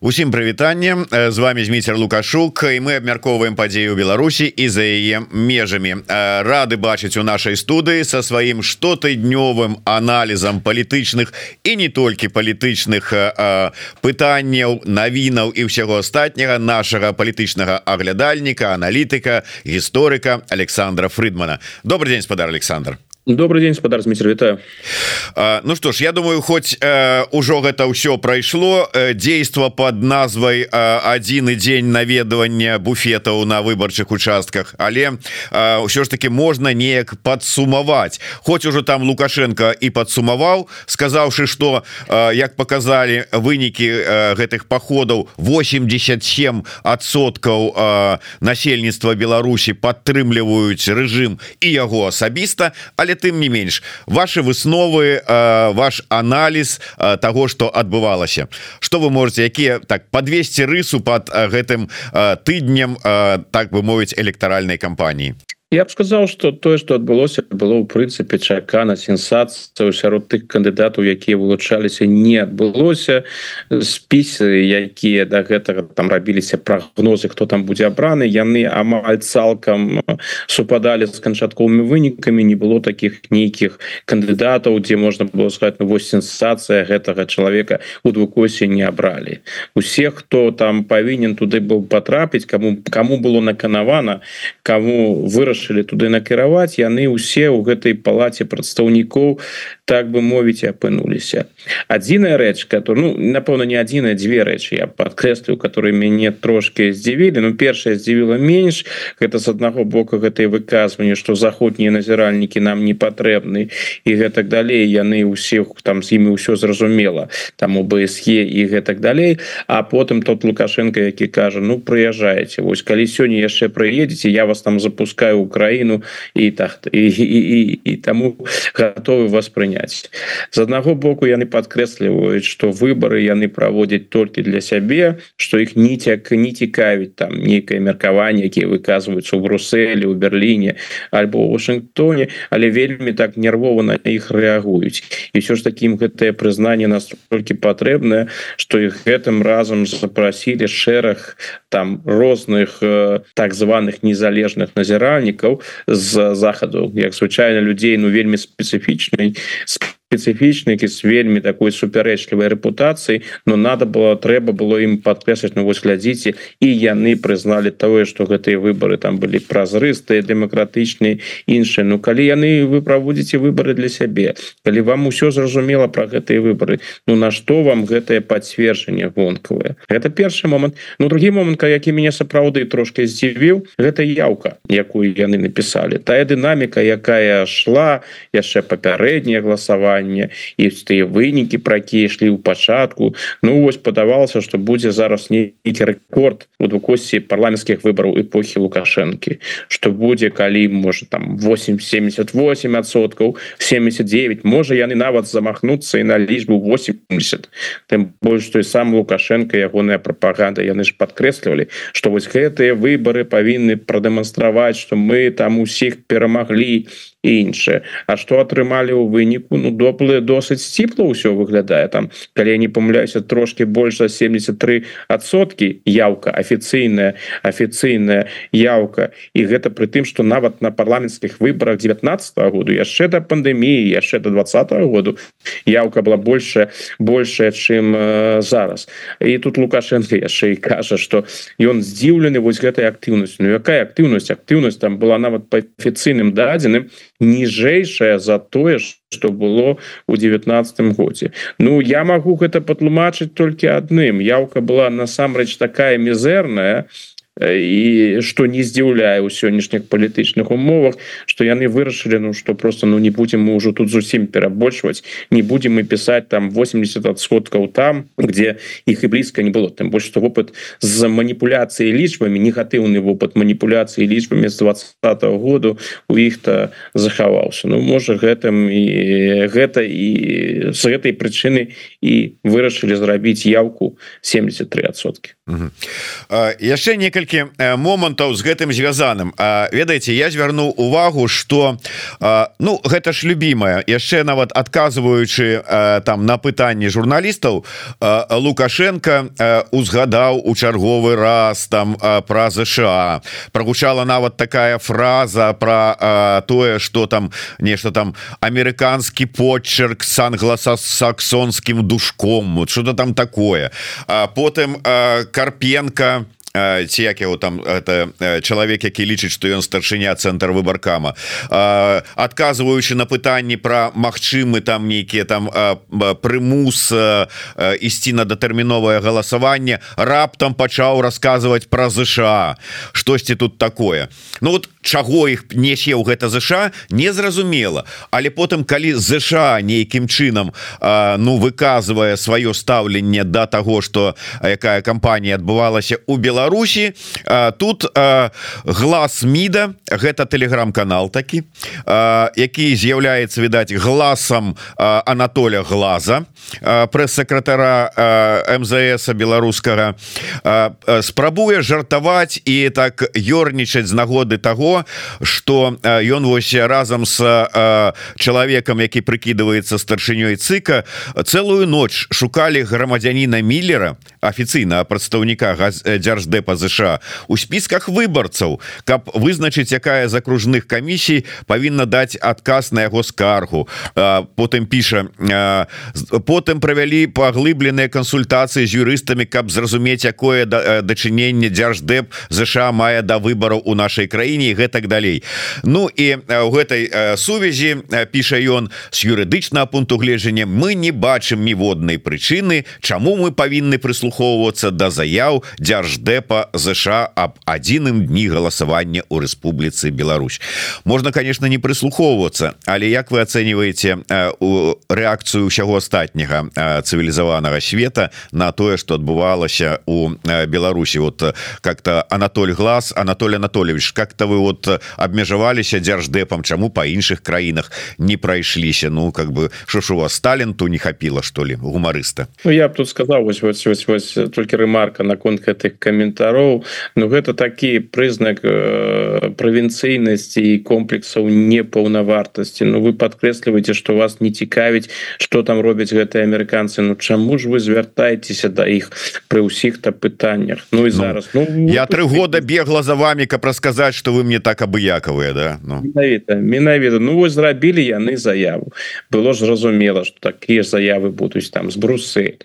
Усім прывітанне. З вами змейцер лукашук і мы абмяркоўваем падзею Беларусі і за яе межамі. Рады бачыць у нашай студыі со сваім штотыднёвым аналізам палітычных і не толькі палітычных пытанняў навінаў і ўсяго астатняга нашага палітычнага аглядальніка аналітыка гісторыка Александра Фрыдмана. Добрый день спадар Александр добрый день спадар Дмитрий вітаю Ну что ж я думаю хоть э, ўжо гэта ўсё прайшло э, действо под назвай э, і дзень наведвання буфетаў на выбарчых участках але ўсё ж таки можна неяк подсумаваць хоть ужо там лукашенко і подсумаваў сказаўшы что як показалі вынікі гэтых походаў 87 адсоткаў насельніцтва Беларусі падтрымліваюць рэжым і яго асабіста але тым не менш. Ваши высновы ваш анализ того что адбывалася. Что вы можете якія так подвесці рысу под гэтым тыднем так бы мовіць электаральнай кампаніі Я б сказаў что тое что адбылося было ў прынцыпе чакана сенсацыю сярод тых кандыдатаў якія вылучаліся не адбылося спісы якія до да гэтага там рабіліся прогнозы хто там будзе абраны яны амаль цалкам супадалі з канчатковымі вынікамі. Не было таких нейкіх кандыдатаў дзе можна было сказать ну вось сенсацыя гэтага чалавека у двукосе не абралі усе хто там павінен туды быў потрапіць кому кому было наканавана кому выраш вырашылі туды накіраваць яны ўсе ў гэтай палаце прадстаўнікоў так бы мовіць апынуліся. Адзіная рэч которую ну, напэўна не адзіная дзве рэчы я подкрэслю которые мяне трошки здзівілі. Ну першая здзівіла менш гэта з аднаго боку гэтай выказванне что заходнія назіральнікі нам не патрэбны і гэтак далей яны ўсіх там з імі ўсё зразумела там у бсге і гэтак далей. А потым тот лукашенко які кажа ну прыязджаеце вось калі сёння яшчэ прыедзеце я вас там запускаю Украіну і так і, і, і, і таму готовы вас прыняць. З аднаго боку яны падкрэсліваюць что выборы яны праводзяць толькі для сябе что іх ніцяк не цікавіць там нейкае меркаванне якія выказваюцца ў брусселі у Берліне альбо ў Вашынгтоне але вельмі так нервова на іх рэагуюць. І все ж таким гэтае прызнанне нас толькі патрэбнае что іх гэтым разам запрасілі шэраг там розных э, так званых незалежных назіральнікаў з захаду як звычайна людзей ну вельмі спецыфічнай спецыфічны з вельмі такой супярэчлівай рэпутацыі но надо было трэба было ім падкрэсліць ну вось глядзіце і яны прызналі тое что гэтыя выборы там былі празрыстыя дэмакратычныя іншыя. Ну калі яны вы праводзіце выборы для сябе калі вам усё зразумела про гэтыя выборы Ну на что вам гэтае пацверджанне гонкавае это першы момант. Ну другі момант які мяне сапраўды трошки здзівіў гэта яўка якую яны написали тая дынаміка якая шла яшчэ папярэдняе галасаванне галасаванне і тыя вынікі пра якія ішлі ў пачатку Ну вось падавалася что будзе зараз нейкі рэкорд у двукосці парламенцкіх выбараў эпохі лукашэнкі что будзе калі можа там 878 адсоткаў 79 можа яны нават замахнуцца і на лічбу 80 тым больш той сам лукашенко ягоная прапаганда яны ж подкрэслівалі что вось гэтыя выборы павінны прадэманстраваць что мы там усіх перамаглі іншае. А что атрымалі ў выніку? Ну доплы досыць сціпла ўсё выглядае. Там калі я не памыляюся трошки больш за 73 адсоткі яўка афіцыйная афіцыйная яўка. І гэта пры тым что нават на парламенцкіх выборах 19 -го году яшчэ да пандеміі яшчэ до 20 -го году яўка была большая большая чым э, зараз. І тут лукашенко яшчэ і кажа что ён здзіўлены вось гэтай актыўнасць Ну якая актыўнасць? Актыўнасць там была нават по афіцыйным дадзеным ніжэйшая за тое что было у девятнадцатым годзе. Ну я могу гэта патлумачыць толькі адным. Яўка была насамрэч такая мізэрная і что не здзіўляе ў сённяшніх палітычных умовах что яны вырашылі Ну что просто ну не будем мы ўжо тут зусім перабольшваць не будем мы писать там 80 адсоткаў там где іх і блізка не было. Там больш что вопыт з маніпуляцыяй лічбамі негатыўны вопыт маніпуляцыі лічбамі з 20 -го году у іх-то захаваўся Ну можа гэтым і гэта і з гэтай прычыны і вырашылі зрабіць яўку 73сотки яшчэ некалькі некалькі момантаў з гэтым звязаным. Ведаеце я звярнуў увагу что ну гэта ж любимая яшчэ нават адказваючы там на пытанні журналістаў лукашенко узгадаў у чарговы раз там про ЗША прогучала нават такая фраза про тое что там нешта там амерыканскі почерк с англосаксонскім душком вот что-то там такое. Потым карпенко ці як яго там это чалавек які лічыць што ён старшыня цэнтр выбаркама адказваючы на пытанні про магчымы там нейкія там прымус ісці на датэрміновае галасаванне раптам пачаў расказваць про ЗША штосьці тут такое. Ну вот чаго іх несе ў гэта ЗША незразумела. Але потым калі ЗША нейкім чынам ну выказвае сваё стаўленне да таго что якая кампанія адбывалася у Беларусі Беларусі тут глаз міда гэта телеграм-канал такі які з'яўляецца відаць глазам Анатоля глаза прэс-сакратара МЗС беларускага спрабуе жартаваць і так ёрнічаць з нагоды того что ён вось разам с чалавекам які прыкідываецца старшынёй цыка целую ноч шукалі грамадзяніна миллера афіцыйна прадстаўніка дзярждэпа ЗША у спісках выбарцаў каб вызначыць якая з акружных камісій павінна даць адказ на яго скаргу. Потым піша потым правялі паглыбленыя кансультацыі з юрыстамі каб зразумець якое дачыненне дзярждэп ЗША мае да выбараў у нашай краіне гэтак далей. Ну і у гэтай сувязі піша ён з юрыдычнага пункту гледжання мы не бачым ніводнай прычыны чаму мы павінны прыслухоўвацца да заяў дзярждэпа ЗША об адзіным дні галасавання у Рэспубліцы Беларусь. Можна конечно не прыслухоўвацца але як вы ацэньваеце у рэакцыю ўсяго астатняга цывілізаванага света на тое что адбывалася у Беларусі? Вот как-то Анатоль глаз Анатолий Анатольевич как-то вы вот абмежаваліся дзярждэпам чаму па іншых краінах не прайшліся? Ну как бы що ж у вас таленту не хапіла что ли гумарыста? Ну, я б тут сказал вось, вось, вось, вось, толькі рэмарка наконт гэтых каментароў Ну гэта такі прызнак э, правінцыйнасці і комплексаў непаўнавартасці Ну вы подкрэсліваеце что вас не цікавіць что там робяць гэтыя амерыканцы Ну чаму ж вы звяртаецеся да іх пры ўсіх то пытаннях Ну і зараз ну, ну, я тры года бегла за вами каб расказаць что вы мне так абыякавыя да ну. менавіта менавіта Ну вось зрабілі яны заяву. Было ж зразумела что такія заявы будуць там з брусы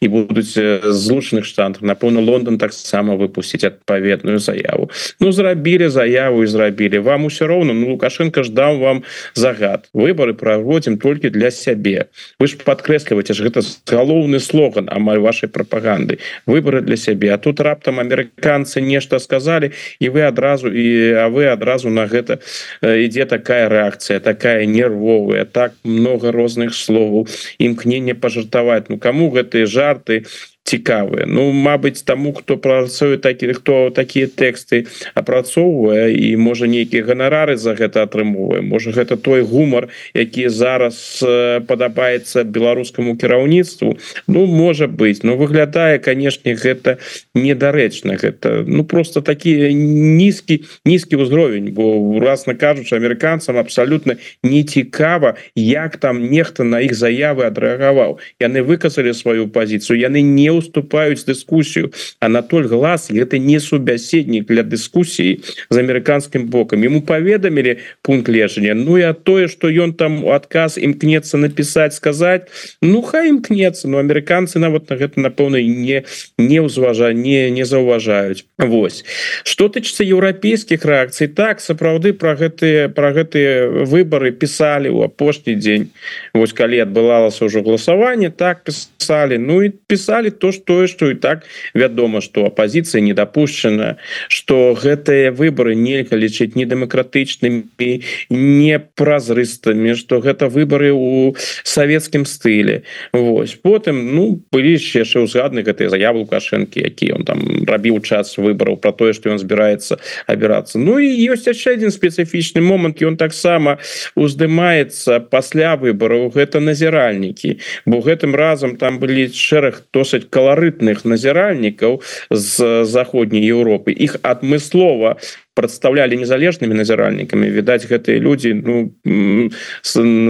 і будуць злучаных штатах. Напэўна Лондон таксама выпусціць адпаведную заяву. Ну зрабілі заяву і зрабілі вам усё роўно Ну лукашенко ждаў вам загад. Выборы праводзім толькі для сябе вы ж подкрэсліваеце ж гэта галоўны слоган амаль вашай прапаганды выборы для сябе а тут раптам амерыканцы нешта сказали і вы адразу і а вы адразу на гэта ідзе такая рэакцыя такая нервовая так много розных словаў імкнення пажартаваць Ну кому гэтыя жарты цікавыя Ну Мабыць таму хто працуе такі хто такія тэксты апрацоўвае і можа нейкія ганарары за гэта атрымоўвае. Можа гэта той гумар які зараз падабаецца беларускаму кіраўніцтву. Ну можа быть но выглядае канешне гэта недарэчна гэта. Ну просто такі нізкі нізкі ўзровень бо урасна кажучы амерыканцам абсалютна не цікава як там нехта на іх заявы адрэагаваў. Яны выказалі сваю пазіцыю яны не уступаюць дыскусію Анатоль глаз это не субяседнік для дыскусіі з амерыканскім бокам ему паведамілі пункт лежання Ну я тое что ён там у адказ імкнецца напісаць сказаць Ну хай імкнецца но амерыканцы нават на гэта напэўна не не ўзважа не не заўважаюць Вось. Что тычыцца еўрапейскіх рэакцый так сапраўды про гэтые про гэтыя выборы пісалі ў апошні дзень Вось калі адбывалася ўжо галасаванне так пісалі Ну і пісалі то тое что і так вядома что апозіцыя недапушчана что гэтыя выборы нельга лічыць недэмакратычнымі непразрыстымі что гэта выборы у савецкім стылі. Вось. Потым ну былі яшчэ ўзгадны гэтыя заявы лукашэнкі які он там рабіў час выбораў про тое что ён збіраецца абірацца. Ну і ёсць яшчэ один спецыфічны момант ён таксама уздымаецца пасля выбораў гэта назіральнікі. Бо гэтым разам там былі шэраг досыць каларытных назіральнікаў з заходняй Еўропы. Іх адмыслова прадстаўлялі незалежнымі назіральнікамі відаць гэтыя людзі ну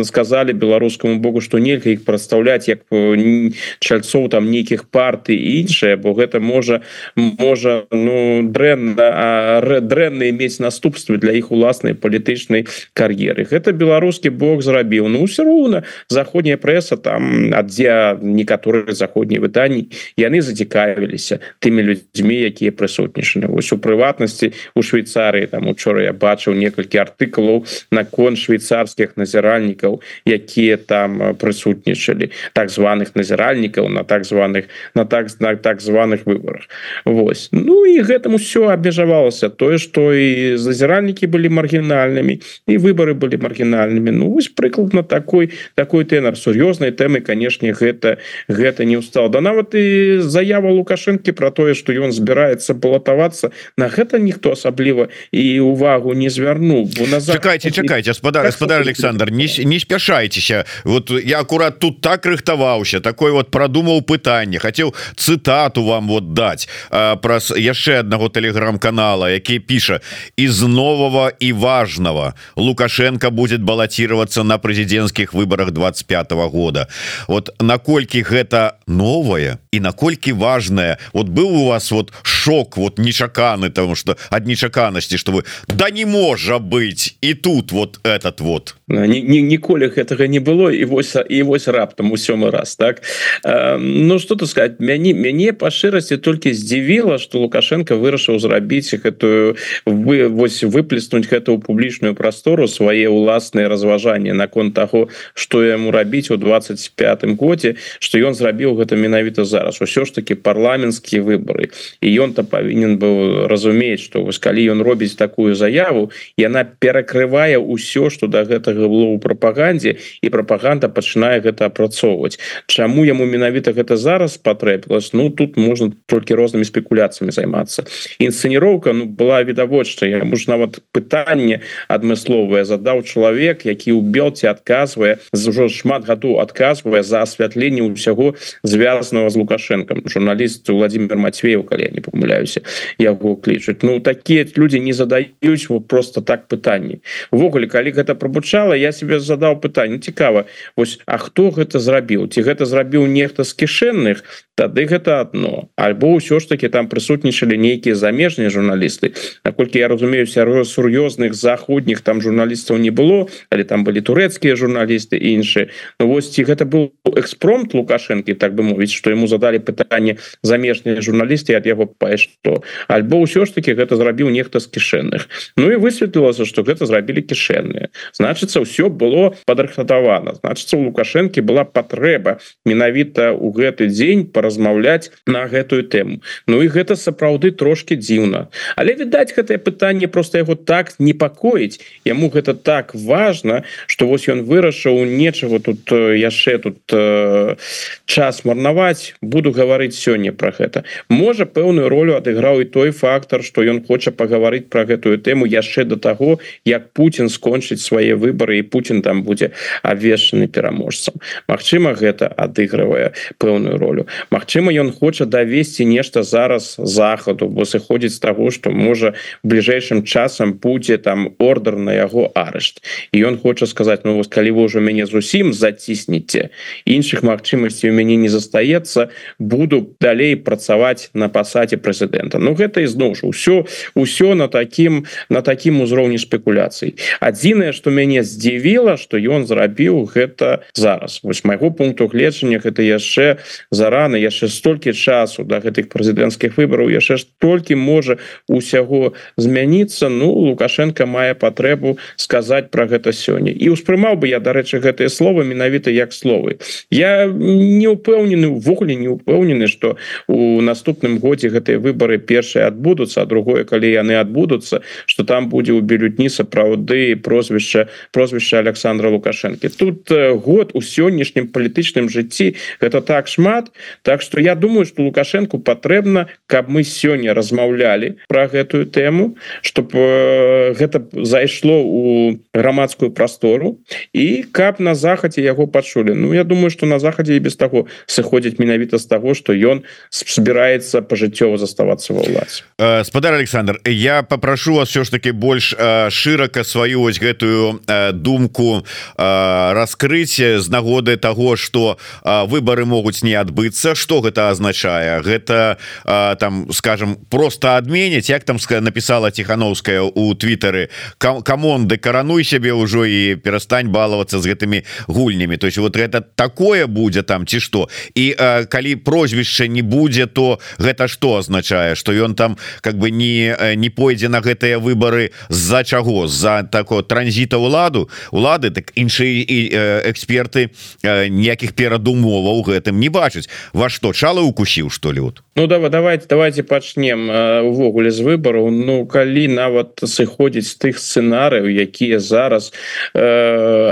сказали беларускаму Богу что нельга іх прадстаўляць як чальцоў там нейкіх партый іншае бо гэта можа можа ну дрэнна дрэнна мець наступствы для іх уласнай палітычнай кар'еры гэта беларускі Бог зрабіў ну все роўна заходняя прэса там аддзе некаторыя заходнія выданні яны зацікавіліся тымі людзьмі якія прысутнічаны вось у прыватнасці у Швейцарии Швейцарыі там учора я бачыў некалькі артыкулаў наконт швейцарскіх назіральнікаў якія там прысутнічалі так званых назіральнікаў на так званых на так знак так званых выборах Вось Ну і гэтаму все абмежавалася тое что і зазіральнікі былі маргінальнымі і выборы былі маргінальнымі. Ну вось прыкладна такой такой тэнар. Сур'ёзнай тэмы канешне гэта гэта не устал да нават і заява лукашэнкі про тое что ён збіраецца балатавацца на гэта ніхто асабліва і увагу не звярну чакайте чакайте господар господар Александр не, не спяшайтеся вот я акурат тут так рыхтаваўся такой вот продумаў пытанне хотел цытату вам вот дать праз яшчэ аднаго телеграм-канала які піша из нового и важного лукашенко будет баллотироваться на президентских выборах 25 -го года вот наколькі гэта новое и наколькі важное? Вот был у вас вот шок вот нечаканы тому что ад складанасці что вы да не можа быть! І тут вот этот вот ніколі гэтага не было і вось і вось раптам у сёмы раз так? Э, Ну что тут сказать мяне мяне по шчырасці толькі здзівіла что лукашенко вырашыў зрабіць гэтую вы вось выплеснуть гэтую публічную прастору свае уласныя разважанні наконт того что яму рабіць у 25 годзе что ён зрабіў гэта менавіта зараз. Усё ж таки парламенцкія выборы. І ён-то павінен быў разумець что вось калі ён робіць такую заяву яна перакрывае ўсё что до гэтага было ў прапагандзе і прапаганда пачынае гэта апрацоўваць. Чаму яму менавіта гэта зараз патрэбілась Ну тут можна толькі рознымі спекуляцыямі займацца. Інсцэніроўка ну, была відавочна я муж нават пытанне адмысловае задаў чалавек які ў белце адказвае за ўжо шмат гадоў адказвае за асвятленне ўсяго звязанного з лукашенком журналіст Владимир Матвеев калі я не памыляюся яго клічуць. Ну такія люди не задаюць вот просто так пытанні. Увогуле калі гэта пробучала я себе задаў пытанне цікава Вось А хто гэта зрабіў ці гэта зрабіў нехта з кішэнных тады гэта одно. Альбо ўсё ж таки там прысутнічалі нейкія замежныя журналісты наколькі я разумею сур'ёзных заходніх там журналістаў не было але там былі турэцкія журналісты іншыя ну, вось ці гэта быў экспромт лукашэнкі так бы мовіць что ему задали пытанне замежныя журналісты ад яго па што альбо ўсё ж таки гэта зрабіў нехта з кішэнных Ну і высветлілася что гэта зрабілі кішэнныя значыцца ўсё было падрыхтавана значыцца у лукашэнкі была патрэба менавіта у гэты дзень паразмаўляць на гэтую тэму. Ну і гэта сапраўды трошки дзіўна. Але відаць гэтае пытанне просто яго так непакоіць яму гэта так важно что вось ён вырашыў нечаго тут яшчэ тут э, час марнаваць. Буду гаварыць сёння про гэта. Можа пэўную ролю адыграў і той фактор что ён хоча паговорить гаварыць про гэтую тэму яшчэ до таго як Путін скончыць свае выборы і Путін там будзе абвешчаны пераможцам. Мачыма гэта адыгрывае пэўную ролю. Мачыма ён хоча давесці нешта зараз захаду бо сыходзіць з таго что можа бліжэйшым часам будзе там ордер на яго арышт. І ён хоча сказаць Ну вось калі вы ўжо мяне зусім заціснеце іншых магчымасцей у мяне не застаецца буду далей працаваць на пасадзе прэзідэнта Ну гэта ізноў ўсё ўсё на таким на таким узроўні спекуляцый. Адзінае что мяне здзівіла что ён зрабіў гэта зараз. Вось майго пункту гледжання гэта яшчэ зарана яшчэ столькі часу до да гэтых прэзідэнцкіх выбораў яшчэ толькі можа усяго змяніцца. Ну лукашенко мае патрэбу сказаць про гэта сёння. І успрымаў бы я дарэчы гэтыя словы менавіта як словы. Я не упэўнены увогуле не упэўнены что у наступным годзе гэтыя выборы першыя адбудуцца а другое калі яны адбудуцца что там будзе у бюллетні сапраўды прозвішча прозвішча Александра лукашэнкі. Тут год у сённяшнім палітычным жыцці гэта так шмат Так что я думаю что лукашенко патрэбна каб мы сёння размаўлялі про гэтую тэму чтобы гэта зайшло у грамадскую прастору і каб на захадзе яго пачулі. Ну я думаю что на захадзе і без таго сыходзіць менавіта з таго что ён збіраецца пажыццёва заставацца ва ўладзе спадар Александр я попрошу вас все ж таки больш шырака сваю ось гэтую думку раскрыть з нагоды того что выборы могуць не адбыцца. Что гэта означае гэта там скажем просто адменяць як там написала тихохановская у твиттеры команды карануй себе ўжо і перастань баловаться з гэтымі гульнями то есть вот это такое будзе там ці что і калі прозвішча не будзе то гэта что означае что ён там как бы не не пойдзе на гэтыя выборы з-за чаго? З-за такого транзіта уладу улады так іншыя эксперты ніякіх перадумоваў гэтым не бачыць во что чала укусіў что ли вот Ну давай давайте давайте пачнем увогуле з выбору Ну калі нават сыходзіць з тых сцэнарыяў якія зараз э,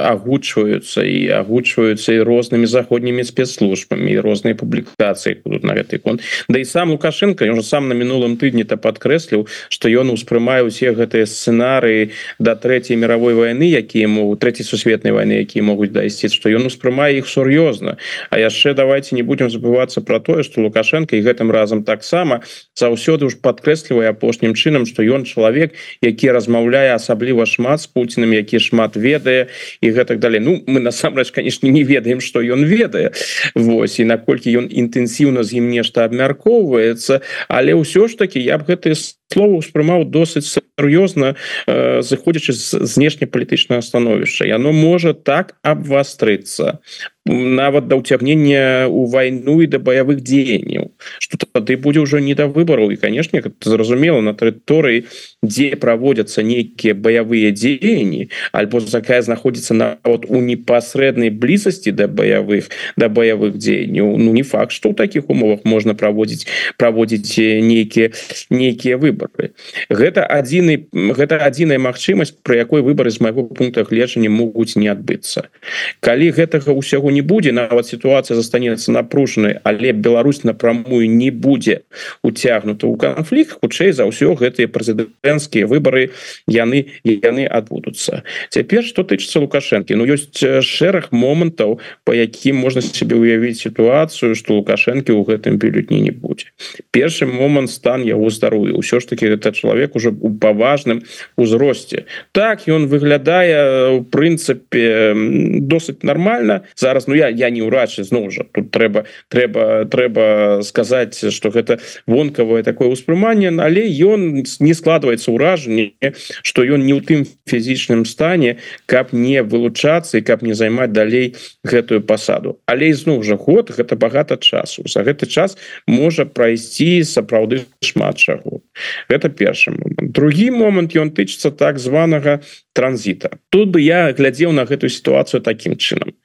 агучваюцца і агучваюцца і рознымі заходнімі спецслужбамі і розныя публікацыі тут на гэты кон Да і сам лукашенко ён же сам на мінулым тыдні то падкрэсліў что ён успрымае усе гэтыя сцэнарыі да третьей мировой войны якія могуць третьей сусветнай войны якія могуць дайсці что ён успрымае іх сур'ёзна А яшчэ давайте не будем забывацца про тое что лукашенко і гэтым разам таксама заўсёды уж подкрэслівае апошнім чынам что ён чалавек які размаўляе асабліва шмат с Путиным які шмат ведае і гэтак далей. Ну мы насамрэч конечно не ведаем что ён ведае. Вось і наколькі ён інтэнсіўна з ім нешта абмяркоўваецца. Але ўсё ж таки я б гэтые слова успрымаў досыць сур'ёзна э, заходзячы з знешнепалітычнага становішча яно можа так абвастрыцца нават да ўцягнення у вайну і да баявых дзеянняў. Что тады будзе ўжо не да выбараў. І канешне зразумела на тэрыторыі дзе праводзяцца нейкія баявыя дзеянні альбо такая знаходзіцца нават у непасрэднай блізасці да баявых да баявых дзеянняў Ну не факт что ў таких умовах можна праводзіць праводзіць нейкія нейкія выборы гэта адзіны гэта адзіная магчымасць про якой выборы з майго пункта гледжання могуць не адбыцца. Калі гэтага ўсяго не будзе нават сітуацыя застанецца напружанай але Беларусь напрамую не будзе уцягнута ў канфлікт хутчэй за ўсё гэтыя прэзідэнцкія выборы яны яны адбудуцца. Цяпер что тычыцца лукашэнкі? Ну ёсць шэраг момантаў по якім можна себе уявіць сітуацыю что лукашэнкі ў гэтым бюлетні не будзе. Першы момант стан яго здароўя. Ўсё ж таки это чалавек уже у паважным узросце. Так ён выглядае у прынцыпе досыць нормально зараз зараз Ну я я не ўрач зноў жа тут трэба трэба трэба сказаць что гэта вонкавае такое ўспрыманне але ён не складваецца ўражанне что ён не ў тым фізічным стане каб не вылучацца і каб не займаць далей гэтую пасаду. Але ізноў жа год гэта багата часу. За гэты час можа прайсці сапраўды шмат чаго. Гэта першы момант. Другі момант ён тычыцца так званага транзіта тут бы я глядзеў на гэтую сітуацыю таким чынам.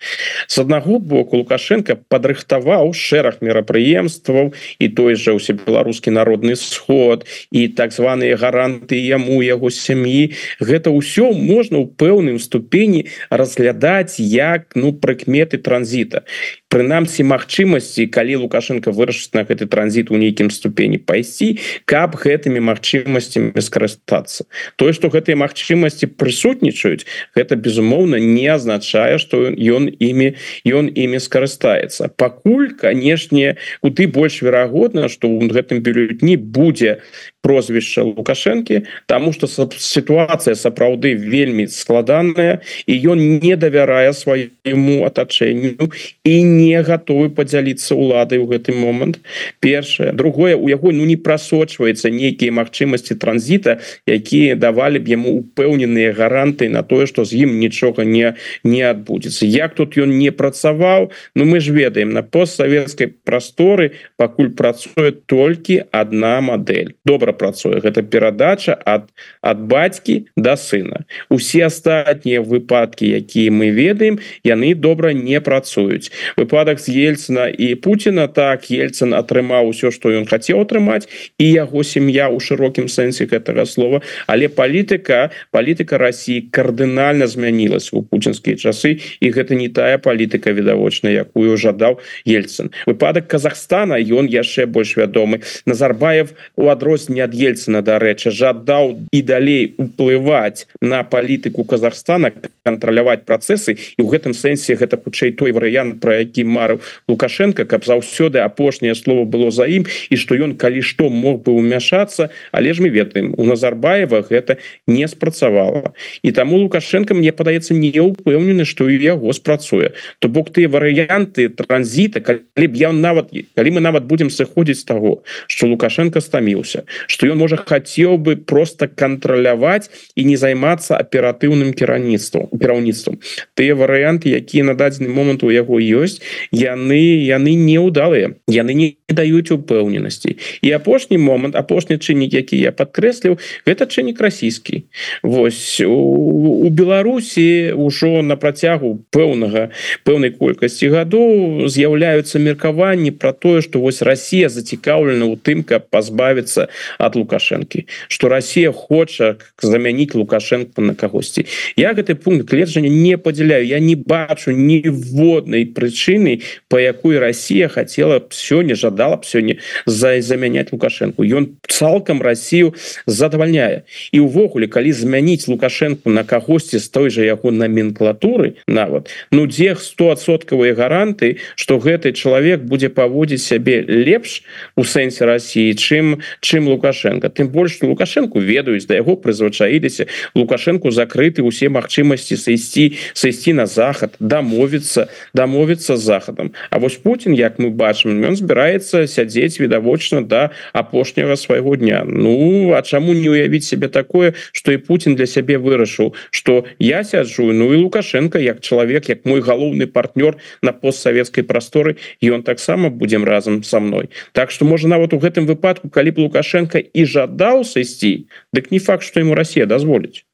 С аднаго боку лукашенко падрыхтаваў шэраг мерапрыемстваў і той жа ўсе беларускі народны сход і так званыя гаранты яму яго сям'і. Гэта ўсё можна ў пэўным ступені разглядаць як ну прыкметы транзіта. Прынамсі магчымасці калі лукашенко вырашыць на гэты транзіт у нейкім ступені пайсці каб гэтымі магчымасцямі скарыстацца. Тое что гэтыя магчымасці пры прысутнічаюць гэта безумоўна не азначае что ён імі ён імі скарыстаецца. Пакуль канешне куды больш верагодна что у гэтым бюлетні будзе прозвішча лукашэнкі тому что сітуацыя сапраўды вельмі складаная і ён не давярае свайму атачэнню і не гатовы подзяліцца уладай у гэты момант першае другое. У яго ну не прасочваецца нейкія магчымасці транзіта якія давалі б яму упэўненыя гаранты на тое что з ім нічога не не адбудзецца як тут ён не працаваў Ну мы ж ведаем на постсавецкай прасторы пакуль працуе толькі одна модель. Добра працуе. Гэта перадача ад ад бацькі да сына. Усе астатнія выпадкі якія мы ведаем яны добра не працуюць. Выпадак з ельцына і Пуціна так ельцын атрымаў усё што ён хацеў атрымаць і яго сям'я ў шырокім сэнсе гэтага слова. Але палітыка палітыка Росіі кардынальна змянілася у пуцінскія часы і гэта не тая палітыка відавочна якую жадаў ельцын. Выпадак Казахстана ён яшчэ больш вядомы. Назарбаев у адрозне ад ельцына дарэчы жадаў і далей уплываць на палітыку Казахстана кантраляваць працэсы і ў гэтым сэнсе гэта хутчэй той варыянт про які марыў лукашенко каб заўсёды апошняе слово было за ім і што ён калі што мог бы умяшацца але ж мы ведаем у Назарбаева гэта не спрацавала. І таму лукашенко мне падаецца не упэўнены што і яго спрацуе. То бок ты варыянты транзіта калі б я нават калі мы нават будемм сыходзіць з таго что лукашенко стаміўся что ён можа хацеў бы просто кантраляваць і не займацца аператыўным кіраўніцтвом кіраўніцтвом тыя варыянты якія на дадзены момант у яго ёсць яны яны неудалыя яны не даюць упэўненасці і апошні момант апошні чыннік які я подкрэсліў гэта чыннік расійскі Вось у, Беларусі ўжо на працягу пэўнага пэўнай колькасці гадоў з'яўляюцца меркаванні про тое что вось Россия зацікаўлена у тым каб пазбавіцца от лукашэнкі что Россия хоча замяніць лукашенко на кагосьці. Я гэты пункт леджання не падзяляю. Я не бачу ніводнай прычыны по якой Россия хотела б сёння жадала б сёння за замяняць лукашенко ён цалкам Россию задавальняе. І увогуле калі змяніць лукашенко на кагосьці з той же яго номенклатуры нават ну дзе стосоткавыя гаранты что гэты чалавек будзе паводзіць сябе лепш у сэнсе России чым чым лукашенко. Тым больш лукашенко ведаюць да яго прызвычаіліся. Лукашенко закрыты усе магчымасці сысці сысці на захад дамовіцца дамовіцца захадам. А вось Путін як мы бачым ён збіраецца сядзець відавочна да апошняга свайго дня. Ну а чаму не уявіць себе такое что і Путін для сябе вырашыў что я сяджу Ну і лукашенко як чалавек як мой галоўны партнёр на постсавецкай прасторы ён таксама будзем разам со мной. Так что можа нават у гэтым выпадку калі б лукашенко і жадаў сысці дык не факт что ему Россия дазволіць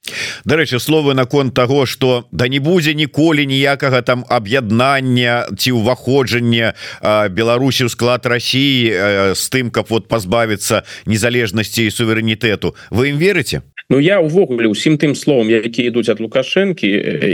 Дарэчы словы наконт того что да не будзе ніколі ніякага там аб'яднання ці ўваходжання Беларусі ў склад России з тым каб вот пазбавіцца незалежнасці і суверэнітэту. Вы ім верыце? Ну я увогуле усім тым словам які ідуць ад лукашэнкі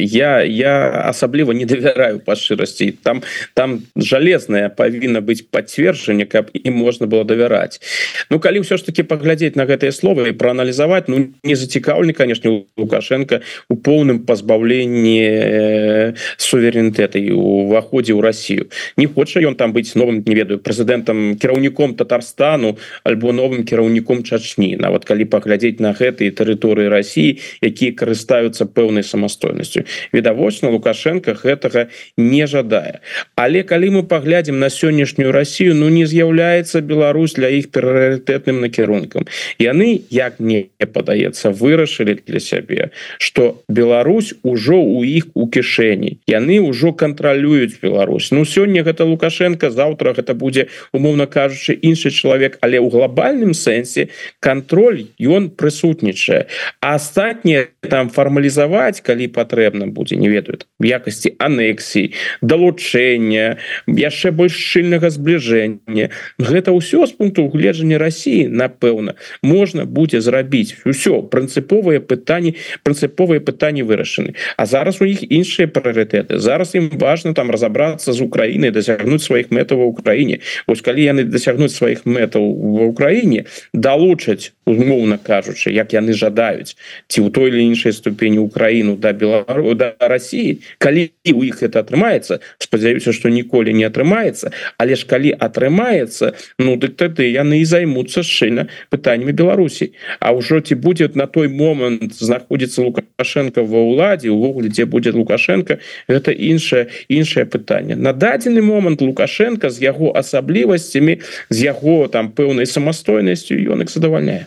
я я асабліва не давяраю па шчырасці. Там там жалезная павінна быць пацверджанне каб і можна было давяраць. Ну калі ўсё ж таки паглядзець на гэтыя словы і прааналізаваць Ну не зацікаўлены конечно лукашенко у поўным пазбаўленні э, суверэнітэта і уваходзе ў Россию. Не хоча ён там быць новым не ведаю прэзідэнтам кіраўніком Татарстану альбо новым кіраўніком Чачні нават калі паглядзець на гэты тэрыторыі России якія карыстаюцца пэўнай самастойнасцю відавочна лукашенко гэтага не жадае але калі мы паглядзім на сённяшнюю Россию Ну не з'яўляецца Беларусь для іх прыоритетным накірункам. Яны як мне падаецца вырашылі для сябе что Беларусь ужо у іх у кішэні. Яны ўжо кантралююць Беларусь. Ну сёння гэта лукашенко завтра гэта будзе умоўно кажучы іншы чалавек але ў глобальным сэнсе контроль ён прысутнічае. Іншае астатніе там фармалізаваць калі патрэбна будзе не ведаюць якасці анексій далучэння яшчэ больш шчыльнага збліжэння. Гэта ўсё з пункту угледжання Росіі напэўна можна будзе зрабіць. Ўсё прынцыповыя пытанні прынцыповыя пытанні вырашаны. А зараз у іх іншыя прыоритеты зараз ім важно там разобрацца з Украінай дасягнуць сваіх мэтаў в Украіне. Ось калі яны дасягнуць сваіх мэтаў в Украіне далучаць умоўна кажучы як яны жадаюць ці ў той или іншай ступені Украіну да Белару да России калі у іх это атрымаецца спадзяюся что ніколі не атрымаецца але ж калі атрымаецца ну дык тады яны і займутся шчыльна пытаннями Беларусі. А ўжо ці будет на той момант знаходзіцца лукашенко ва ўладзе увогуле дзе будет лукашенко это іншае іншае пытанне на дадзены момант лукашенко з яго асаблівасцямі з яго там пэўнай самастойнасцю ён их задавальняе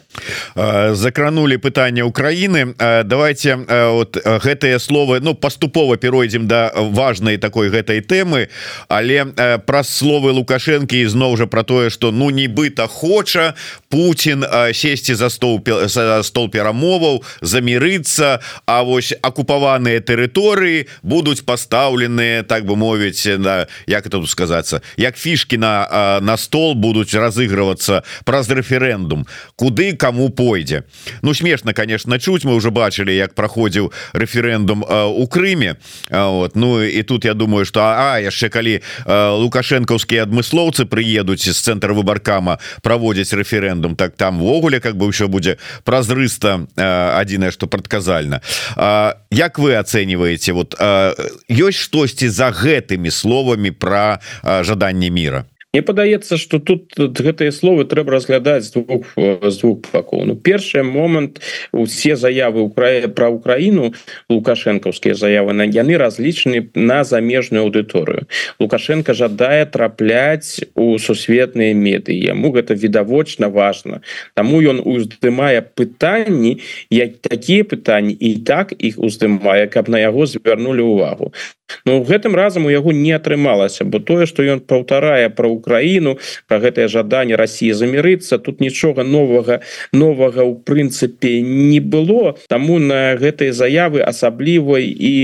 закранули пытання Украины. Давайте вот гэтыя словы Ну паступова перайдзем да важной такой гэтай тэмы. Але праз словы лукашэнкі ізноў жа про тое что ну нібыта хоча Путін сесці за стол за стол перамоваў замірыцца А вось акупаваныя тэрыторыі будуць пастаўленыя так бы мовіць да як это тут сказацца як фішки на на стол будуць разыгрывацца праз рэферэндум. Куды кому пойдзе. Ну смешно конечно чуць. Мы уже бачылі як праходзіў рэферэндум у Крыме. Вот. Ну і тут я думаю что а яшчэ калі лукашэнкаўскія адмыслоўцы прыедуць з цэнтра выбаркама праводзіць рэферэндум так там ввогуле как бы ўсё будзе празрыста адзінае что прадказальна. Як вы ацэньваеце вот ёсць штосьці за гэтымі словамі про жаданне мира Мне падаецца что тут гэтыя словы трэба разглядаць з двух з двух бакоў. Ну першы момант усе заявы у крае про Украіну лукашэнкаўскія заявы на яны разлічаны на замежную аўдыторыю. Лукашенко жадае трапляць у сусветныя меды яму гэта відавочна важно Таму ён уздымае пытанні як такія пытанні і так іх уздымае каб на яго звярнули увагу Ну гэтым разам у яго не атрымалася бо тое что ён паўтарае про Украіну про гэтае жаданне России замірыцца тут нічога новага новага у прынцыпе не было. Таму на гэтай заявы асаблівай і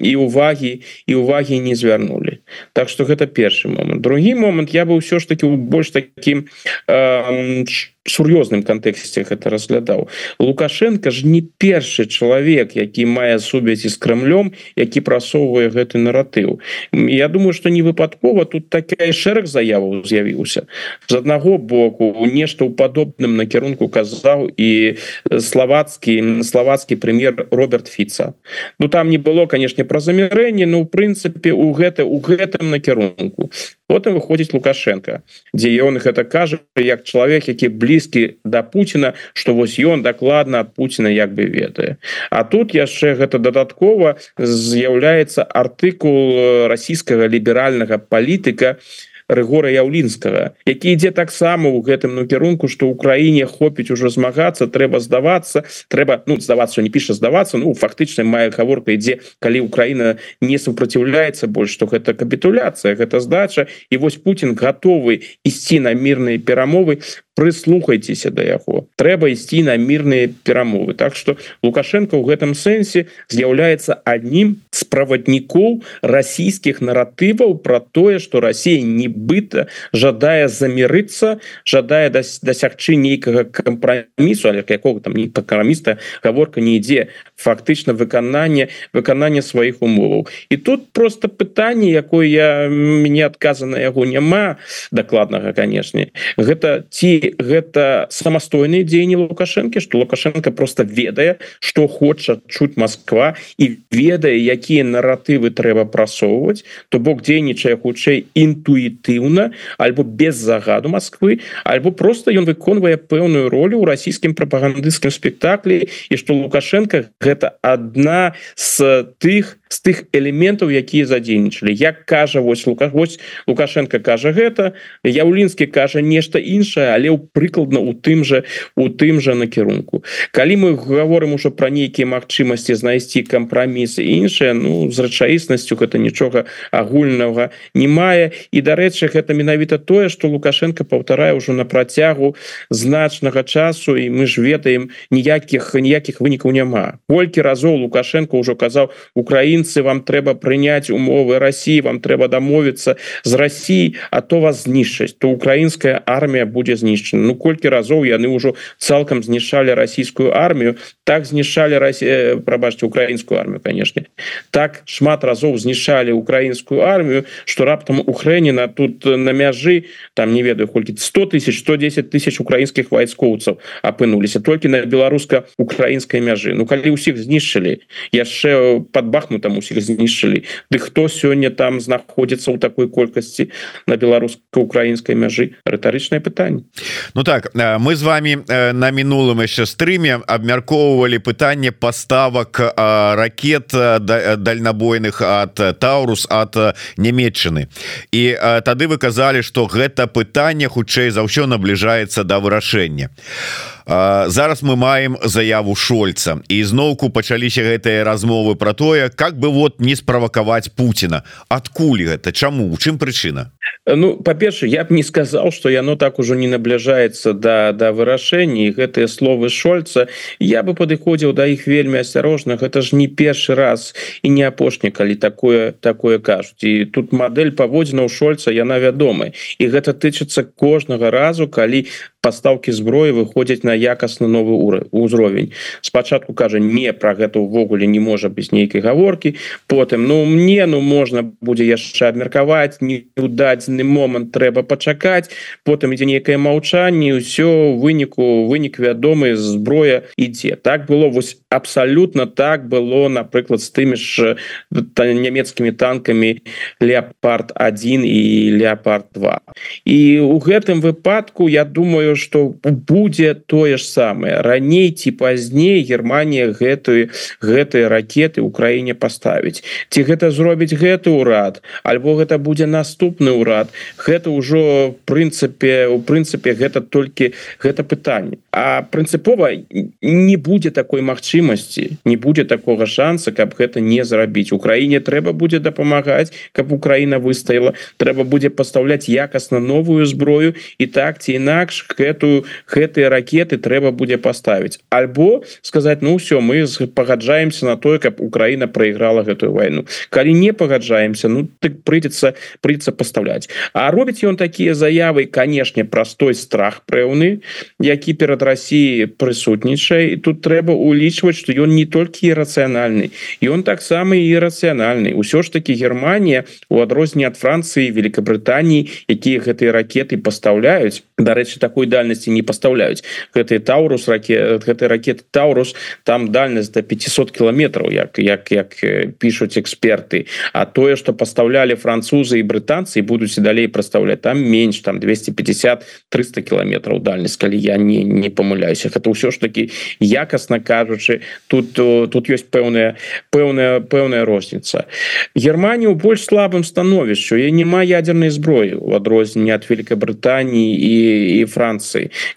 і увагі і увагі не звярнули Так что гэта першы момант. Другі момант я бы ўсё ж таки больш таким э, сур'ёзным кантэксце гэта разглядаў. Лукашенко ж не першы чалавек які мае сувязі з крамлем які прасоўвае гэты наратыў. Я думаю что не выпадкова тут такая шэраг заяваў з'явіўся. З аднаго боку нешта ў падобным накірунку казаў і славацкі славацкі прэм'ер Роберт фіца. Ну там не было канешне пра замірэнне Ну у прынцыпе у гэта у гэтым накірунку. Потым выходзіць лукашенко дзе ён гэта кажа як чалавек які блізкі да Пуціна что вось ён дакладна ад Пуціна як бы ведае. А тут яшчэ гэта дадаткова з'яўляецца артыкул расійскага ліберальнага палітыка і рэгора яўлінскага які ідзе таксама ў гэтым накірунку что Украіне хопіць ужо змагацца трэба здавацца трэба ну здавацца не піша здавацца ну фактычна мае гаворка ідзе калі Украіна не супраціўляецца больш што гэта капітуляцыя гэта здача. І вось Путін гатовы ісці на мірныя перамовы прыслухайцеся да яго. Трэба ісці на мірныя перамовы. Так что лукашенко ў гэтым сэнсе з'яўляецца аднім з праваднікоў расійскіх наратываў про тое что Россия нібыта жадае замірыцца жадае дасягчы нейкага кампрамісу але якого там не праграміста гаворка не ідзе фактычна выкананне выканання сваіх умоваў. І тут просто пытанне якое я мне адказа на яго няма дакладнага канешне. Гэта ці гэта самастойныя дзеянні лукашэнкі что лукашенко просто ведае что хоча чуць Москва і ведае якія наратывы трэба прасоўваць то бок дзейнічае хутчэй інтуітыўна альбо без загаду Москвы альбо просто ён выконвае пэўную ролю ў расійскім прапагандысцкім спектаклі і что лукашенко гэта одна з тых з тых элементаў якія задзейнічалі. Як кажа вось лука вось лукашенко кажа гэта яўлінскі кажа нешта іншае але ў прыкладна у тым же у тым же накірунку. Калі мы говорим уже про нейкія магчымасці знайсці кампрамісы іншыя ну з рэчаіснасцю гэта нічога агульнага не мае. І дарэчы гэта менавіта тое что лукашенко паўтарае ўжо на працягу значнага часу і мы ж ведаем ніякіх ніякіх вынікаў няма. Колькі разоў лукашенко ўжо казаў Украін украінцы вам трэба прыняць умовы Росіі вам трэба дамовіцца з Росіі а то вас знішчаць то украінская армія будзе знішчана Ну колькі разоў яны ўжо цалкам знішалі расійскую армію так знішалі Россия прабачце украінскую армію канешне так шмат разоў знішалі украінскую армію что раптам Ухрэніна тут на мяжы там не ведаю колькі 100 тысяч 110 тысяч украінскіх вайскоўцаў апынуліся толькі на беларуска-украінскай мяжы Ну калі ўсіх знішчылі яшчэ под бахмутам там усіх знішчылі Ды хто сёння там знаходзіцца ў такой колькасці на беларуска-украінскай мяжы рытарычнае пытанне Ну так мы з вами на мінулым яшчэ стрыме абмяркоўвалі пытанне паставак ракет дальнабойных от таурус от нямметчыны і тады вы казалі что гэта пытанне хутчэй за ўсё набліжаецца да вырашэння. А зараз мы маем заяву шольца. І зноўку пачаліся гэтыя размовы про тое как бы вот не справакаваць Путина? Адкуль гэта чаму у чым прычына Ну па-перша я б не сказал что яно так ужо не набліжаецца да да вырашэнні гэтыя словы шольца. Я бы падыходзіў да іх вельмі асцярожна гэта ж не першы раз. І не апошні калі такое такое кажуць і тут модель паводзіна ў шольца яна вядомая і гэта тычыцца кожнага разу калі пастаўкі зброі выходзяць на якасны новы ўзровень спачатку кажа не про гэта увогуле не можа быць нейкай гаворкі потым ну мне ну можна будзе яшчэ абмеркаваць не удадзены момант трэба пачакаць потым ідзе нейкае маўчанне ўсё выніку вынік вядомы зброя ідзе. Так было вось абсалютна так было напрыклад з тымі ж нямецкімі танкамі леопард 1 і леопард 2 і у гэтым выпадку я думаю что будзе тое ж самае. Раней ці пазней Германія гэтую гэтыя ракеты Украіне паставіць. Ці гэта зробіць гэты ўрад альбо гэта будзе наступны ўрад гэта ўжо прынцыпе у прынцыпе гэта толькі гэта пытанне. А прынцыпова не будзе такой магчымасці не будзе такога шанса каб гэта не зрабіць. Украіне трэба будзе дапамагаць каб Украіна выстаяла. Трэба будзе пастаўляць якасна новую зброю і так ці інакш гэтую гэтыя ракеты трэба будзе паставіць. Альбо сказаць ну все мы пагаджаемся на тое каб Украіна проиграла гэтую войну калі не пагаджаемся ну так прыйдзецца прыйдзецца паставляць а робіць ён такія заявы канешне простой страх пэўны які перад Россией прысутнічае. І тут трэба улічваць что ён не толькі рацыянальны і он таксама і рацыянальны ўсё ж таки Германія у адрозне ад Францыі Великобрытаніі якія гэтыя ракеты пастаўляюць. Дарэчы такой дальнасці не пастаўляюць гэтый таурус раке гэтай ракеты таурус там дальнасць до 500 кіламетраў як як як пишутць эксперты. А тое что пастаўлялі французы і брытанцы будуць і далей прадстаўляць там менш там 250 300 кіламетраў дальнасць калі я не не памыляюся это ўсё ж таки якасна кажучы тут тут ёсць пэўная пэўная пэўная розніца Германію больш слабым становішчу я няма ядерной зброі у адрозненне ад Великобрытаніі і і Францыі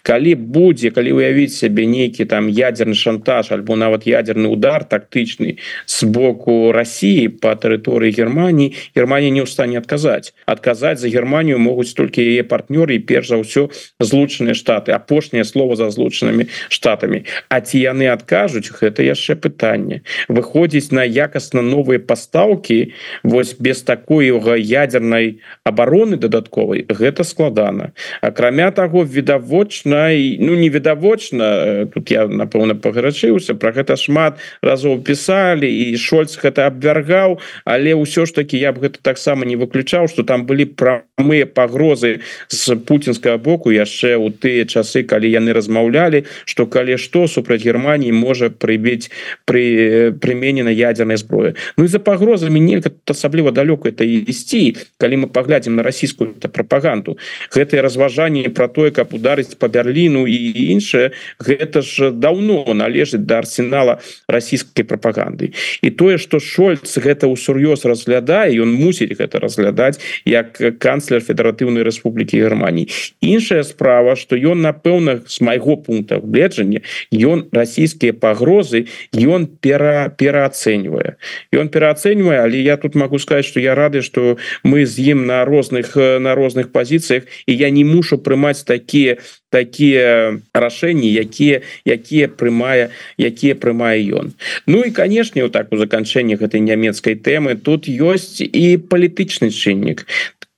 калі будзе калі уявіць сябе нейкі там ядерны шантаж альбо нават ядерны удар тактычны с боку России по тэрыторыі Германії Германія не ў стане адказаць адказаць за Германію могуць толькі яе партнёры перш за ўсё злучаныя штаты апошняе слово за злучанымі штатамі А ці яны адкажуць гэта яшчэ пытанне выходзіць на якасна новыя пастаўкі вось без такойга ядернай обороны дадатковай гэта складана акрамя таго відавочна ну невідавочна тут я напэўна пагарачыўся про гэта шмат разоў пісалі і шольц гэта абвяргаў але ўсё ж таки я б гэта таксама не выключаў что там былі прамыя пагрозы з путинскага боку яшчэ у тыя часы калі яны размаўлялі что калі што супраць Германії можа прыбіць при прыменена ядерной зброі. Ну і за пагрозамі нельга асабліва далёка это ісці. Калі мы паглядзім на расійскую прапаганду. Гэтые разважанні про тое каб ударыць по Берліну і іншае гэта ж давно належыць до да арсенала расійскай прапаганды. І тое что шольц гэта ўсур'ёз разглядае ён мусіць гэта разглядаць як канцлер федэратыўнай Рэспублікі Геррманіі іншая справа что ён напэўна з майго пункта гледжання ён расійскія пагрозы ён пера пераацэньвае. Ён пераацэньвае але я тут могу сказать что я рады что мы з ім на розных на розных пазіцыях і я не мушу прымаць такія такія рашэнні якія якія прымае якія прымае ён Ну і канешне вот так у заканчэнні гэтай нямецкай тэмы тут ёсць і палітычны чыннік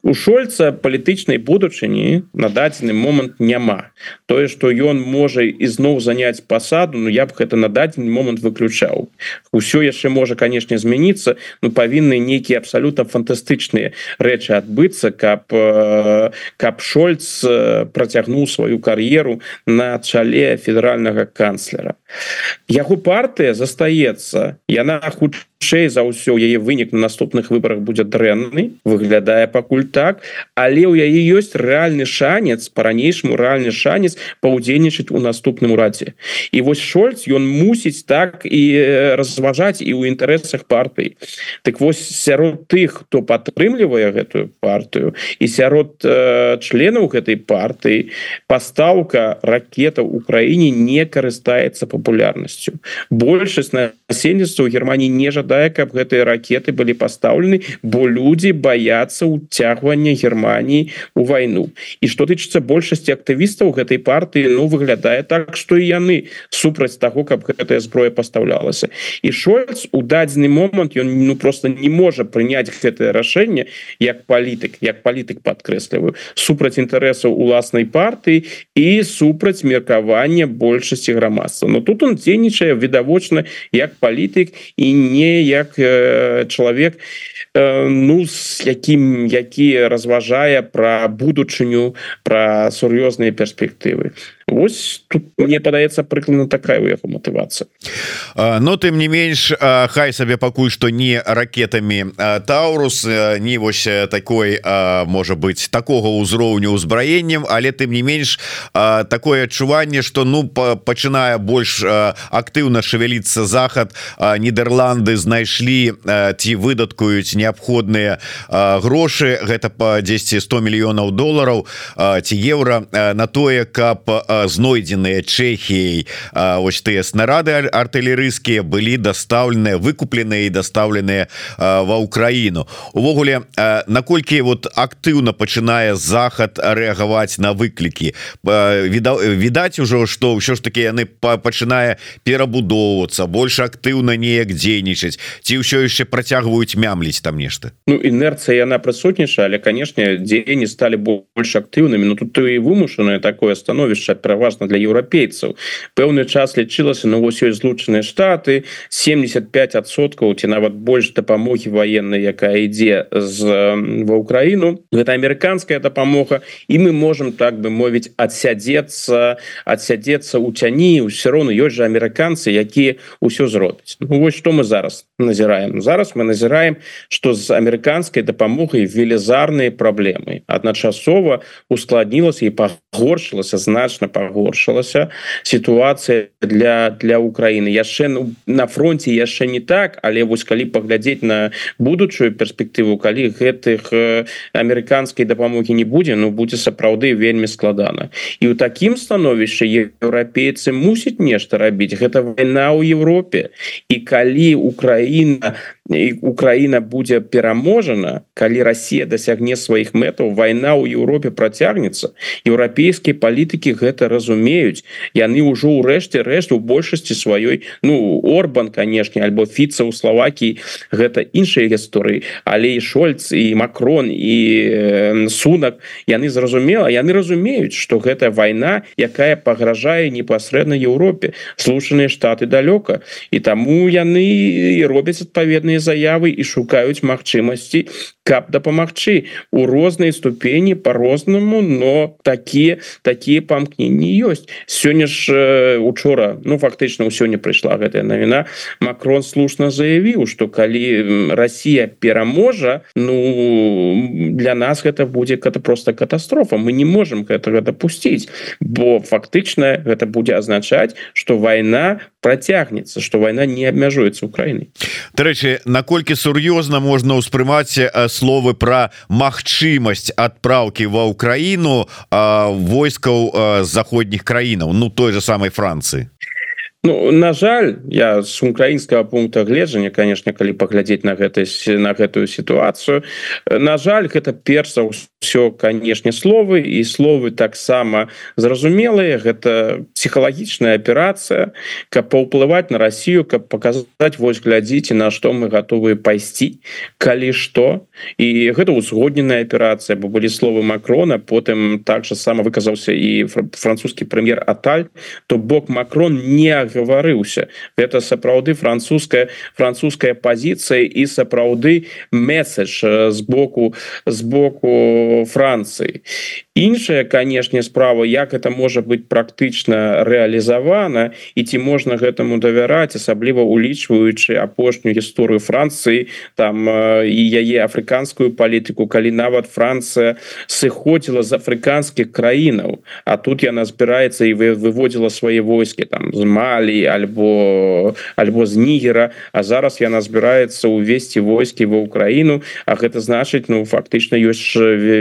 у шольца палітычнай будучыні на дадзены момант няма. Тое что ён можа ізноў заняць пасаду Ну я б гэта на дадзены момант выключаў. Усё яшчэ можа канешне змяніцца Ну павінны нейкія абсалютна фантастычныя рэчы адбыцца каб каб шольц працягнуў сваю кар'еру на чале федэральнага канцлера. Яго партыя застаецца яна хутчэй за ўсё яе вынік на наступных выборах будзе дрэнны выглядае пакуль так але ў яе ёсць рэальны шанец по-ранейшаму рэальны шанец паўдзельнічаць у наступным урадзе і вось шольц ён мусіць так і разважаць і ў інтарэсах партыі. Так вось сярод тых хто падтрымлівае гэтую партыю і сярод э, членаў гэтай партыі пастаўка ракета краіне не карыстаецца папулярнасцю. Большасць насельніцтва Геррманіі не жадае каб гэтыя ракеты былі пастаўлены бо людзі баяцца уцягвання Геррманіі у вайну. І што тычыцца большасці актывістаў гэтай партыі ну выглядае так што і яны супраць таго каб гэтая зброя пастаўлялася. І шольц у дадзены момант ён ну просто не можа прыняць гэтае рашэнне як палітык як палітык падкрэсліваю супраць інтарэсаў уласнай партыі і супраць меркавання большасці грамадства. Но тут он дзейнічае відавочна як палітык і не як э, чалавек э, ну с якім які разважае пра будучыню пра сур'ёзныя перспектывы Вось тут мне падаецца прыкладна такая у яго матывацыя но тым не менш хай сабе пакуль што не ракетамі таурус не вось такой можа быть такого ўзроўню ўзбраеннем але тым не менш такое адчуванне что ну пачынае больш актыўна шевяліцца захад нідерланды знайшлі ці выдаткуюць неабходныя грошы гэта по 10 100 мільёнаў долараў ці еўра на тое каб знойдзеныя Чехіяй ось тыя снарады артылерыйскія былі дастаўленыя выкупленыя і дастаўленыя ва ўкраіну увогуле наколькі вот актыўна пачынае захад рэагаваць на выклікі? Відаць ужо что ўсё ж таки яны пачынае перабудоўвацца больш актыўна неяк дзейнічаць. Ці ўсё яшчэ працягваюць мямліць там нешта? Ну інерцыя яна прысутнічае але канешне дзеянні сталі больш актыўнымі. Ну тут і вымушанае такое становішча пераважна для еўрапейцаў пэўны час лічылася на вось ёсць злучаныя штаты 75соткаў ці нават больш дапамогі военной якая ідзе з ва ўкраіну гэта амерыканская дапамога і мы можем так бы мовіць адсядзецца адсядзецца у цяні ўсё роўно ёсць жа амерыканцы якія ўсё зробяць ну, вось что мы зараз назіраем зараз мы назіраем что з амерыканскай дапамогай велізарныя праблемы адначасова ускладнілася і пагоршылася значна пагоршылася. Сітуацыя для для Украіны яшчэ ну, на фронте яшчэ не так але вось калі паглядзець на будучую перспектыву калі гэтых амерыканскай дапамогі не будзе ну будзе сапраўды вельмі складана. І ў такім становішчы еўрапейцы мусіць нешта рабіць. Гэта вайна ў Европе і калі Украіна Украіна будзе пераможана калі Росія дасягне сваіх мэтаў вайна ў Еўропе працягнецца. Еўрапейскія палітыкі гэта разумеюць яны ўжо ўрэшце рэшт у большасці сваёй ну Орбан канешне альбо фіца ў Славакіі гэта іншыя гісторыі але і шольц і макрон і э, сунак яны зразумела яны разумеюць что гэта вайна якая пагражае непасрэдна Еўропе слушаныя штаты далёка і таму яны і робяць адпаведныя заявы і шукаюць магчымасці каб дапамагчы у рознай ступені по-рознаму но такія такія памкненні ёсць. Сёння ж э, учора ну фактычна ў сёння прыйшла гэтая навіна. Макрон слушна заявіў что калі Росія пераможа ну для нас гэта будзе это просто катастрофа. Мы не можем гэтага допусціць бо фактычна гэта будзе азначаць что вайна працягнецца что вайна не абмяжуецца Украіны Дарэчы наколькі сур'ёзна можна ўспрымаць словы про магчымасць адпраўкі ва ўкраіну войскаў заходніх краінаў ну той же самой Францыі Ну, на жаль я с украінскага пункта гледжання конечно калі паглядзець на гэтай на гэтую сітуацыю на жаль гэта перса все канешне словы і словы таксама зразумелыя гэта псіхалагічная аперацыя каб паўплываць на Россию каб показать вось глядзіце на што мы готовы пайсці калі што. І гэта узгодненая аперацыя бо былі словы макрона потым так же сама выказаўся і французскі прэм'ер аталь то бок макрон не гаварыўся это сапраўды французская французская пазіцыя і сапраўды месседж з боку з боку у Францыі іншая канешне справа як это можа быть практычна реалізавана і ці можна гэтаму давяраць асабліва улічваючы апошнюю гісторыю Францыі там і яе афрыканскую палітыку калі нават Францыя сыходзіла з афрыканскіх краінаў А тут яна збіраецца і вы выводзіла свае войскі там з малі альбо альбо з нігера А зараз яна збіраецца увесці войскі ва ўкраіну А гэта значыць ну фактычна ёсць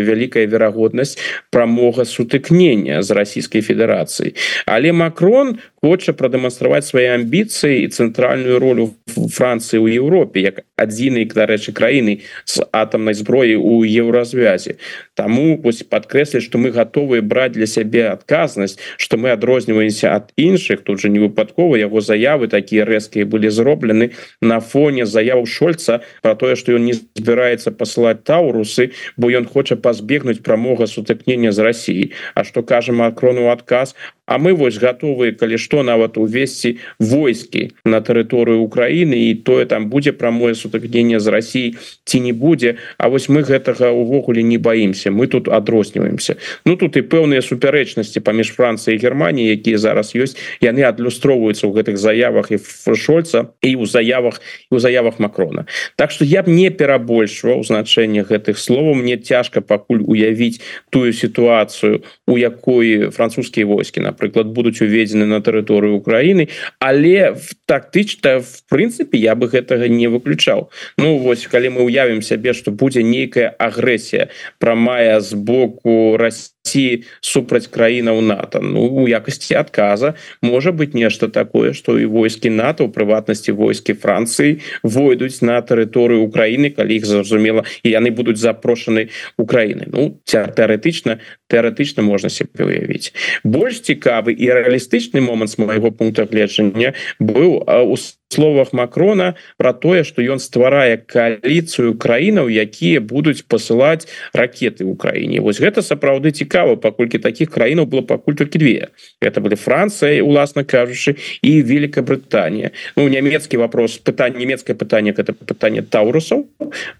вялікая верагоднасць прамога сутыкнення з расійскай федэрацыі але макрон хоча прадэманстраваць свае амбіцыі і цэнтральную ролю Францыі ў Еўропе як адзінай дарэчы краіны з атамнай зброі у еўразвязе Таму вось падкрэсліць што мы гатовыя браць для сябе адказнасць што мы адрозніваемся ад іншых тут же не выпадкова яго заявы такія рэзкія былі зроблены на фоне заяву шольца про тое што ён не збіраецца пасылаць таурусы бо ён хоча пазбегнуць прамога сутыкнення з Росіі А што кажа макрону адказ А мы вось готовы калі што нават увесці войскі на тэрыторыю Украіны і тое там будзе прамое сутыкнення з Росіі ці не будзе. А вось мы гэтага увогуле не боимся мы тут адрозніваемся. Ну тут і пэўныя супярэчнасці паміж Францыі Германії якія зараз ёсць яны адлюстроўваюцца ў гэтых заявах і шольца і ў заявах і у заявах макрона. Так что я б не перабольшваў значэнне гэтых словаў. Мне цяжка пакуль уявіць тую сітуацыю у якой французскія войскі на напрыклад будуць уведзены на тэрыторыю Украіны але в тактычна в прынцыпе я бы гэтага не выключаў Ну вось калі мы уявім сябе что будзе нейкая агрэсія прамая з боку России ці супраць краінаў НАТО. Ну у якасці адказа можа быть нешта такое что і войскі НАТО у прыватнасці войскі Францыі войдуць на тэрыторыю Украіны калі іх зразумела і яны будуць запрошаны Украіны Ну тэарэтычна тэарэтычна можна себе уявіць больш цікавы і рэалістычны момант з майго пункта гледжання быў у словах макрона про тое что ён стварае коаліцыю краінаў якія будуць посылаць ракеты в Украіне вось гэта сапраўды цікава паколькі таких краінаў было пакуль толькі две. Это были Францыя уласна кажучы і Великабрытанія ну нямецкі вопрос пытанне нямецкае пытанне это пытанне таурусаў.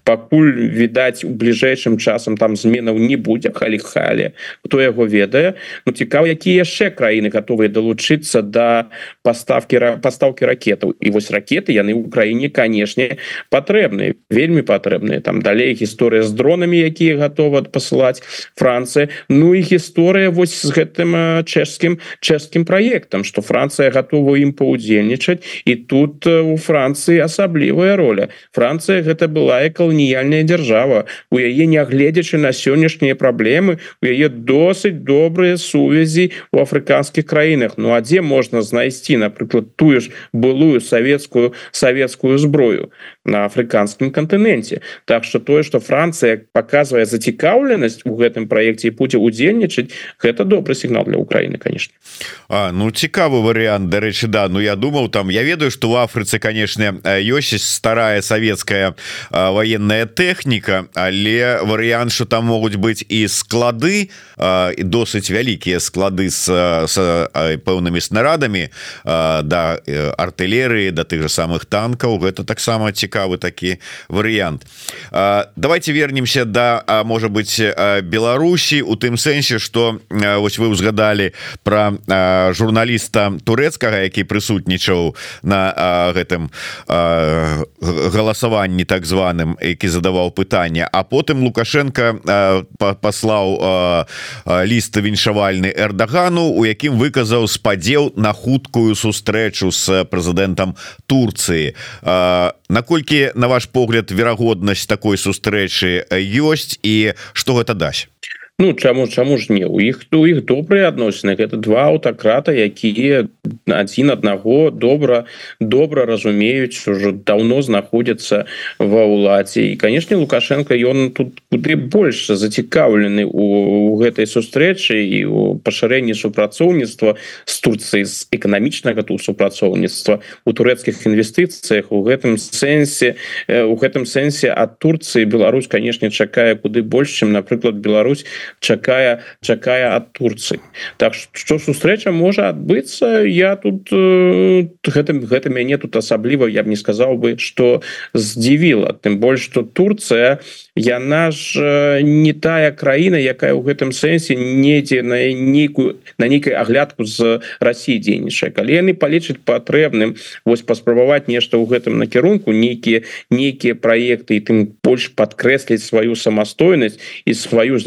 Пакуль відаць у бліжэйшым часам там зменаў не будзе халі халі. Кто яго ведае? Ну цікава якія яшчэ краіны готовыя далучыцца да поставки поставки ракетаў. І вось ракеты яны ў краіне канешне патрэбныя вельмі патрэбныя. Там далей гісторыя з дронамі якія готовы пасылаць Францыя Ну і гісторыя вось з гэтым чэшскім чэшскім праектам что Францыя готова ім паўдзельнічаць. І тут у Францыі асаблівая роля. Францыя гэта была і каланіяльная дзяржава. У яе нягледзячы на сённяшнія праблемы у яе досыць добрыя сувязі у афрыканскіх краінах. Ну а дзе можна знайсці напрыклад тую ж былую савет савецкую савецкую зброю на афрыканскім кантыненце Так что тое что Францыя показывае зацікаўленасць у гэтым проекте будзе удзельнічаць гэта добрый сігнал для Украины конечно. А, ну цікавы вариант дарэчы да. Ну я думаў там я ведаю что в Афрыцы конечно ёсць старая советская военная тэхніка але варыянт что там могуць быть і склады і досыць вялікія склады с, с пэўнымі снарадамі да артылерыі да тых же самых танкаў гэта таксама цікавы такі варыянт. Давайте вернемся да можа быть Беларусі у тым сэнсе что вось вы узгадали про журналіста турэцкага які прысутнічаў на гэтым галасаванні так званым які задаваў пытанне. А потым лукашенко паслаў ліст віншавальны эрдагану у якім выказаў спадзеў на хуткую сустрэчу с прэзідэнтам Турцыі. Наколькі на ваш погляд верагоднасць такой сустрэчы ёсць і што гэта дасць Ну чаму чаму ж не? У іх у іх добрыя адносіны. Гэта два аўтакрата якія адзін аднаго добра добра разумеюць ужо давно знаходзяцца ва ўладзе. І канешне лукашенко ён тут куды больш зацікаўлены у гэтай сустрэчы і у пашырэнні супрацоўніцтва з Турцыі з эканамічнага тут супрацоўніцтва у турэцкіх інвестыцыях у гэтым сэнсе у гэтым сэнсе ад Турцыі Беларусь канешне чакае куды больш чым напрыклад Беларусь чакае чакае ад Турцыі. Так што сустрэча можа адбыцца я тут гэтым гэта мяне тут асабліва я б не сказаў бы что здзівіла. Тым больш что Турция яна ж не тая краіна якая ў гэтым сэнсе недзе на нейкую на нейкай аглядку з Росіі дзейнічае. Калі яны палічаць патрэбным вось паспрабаваць нешта ў гэтым накірунку нейкія нейкія праекты і тым больш подкрэсліць сваю самастойнасць і сваю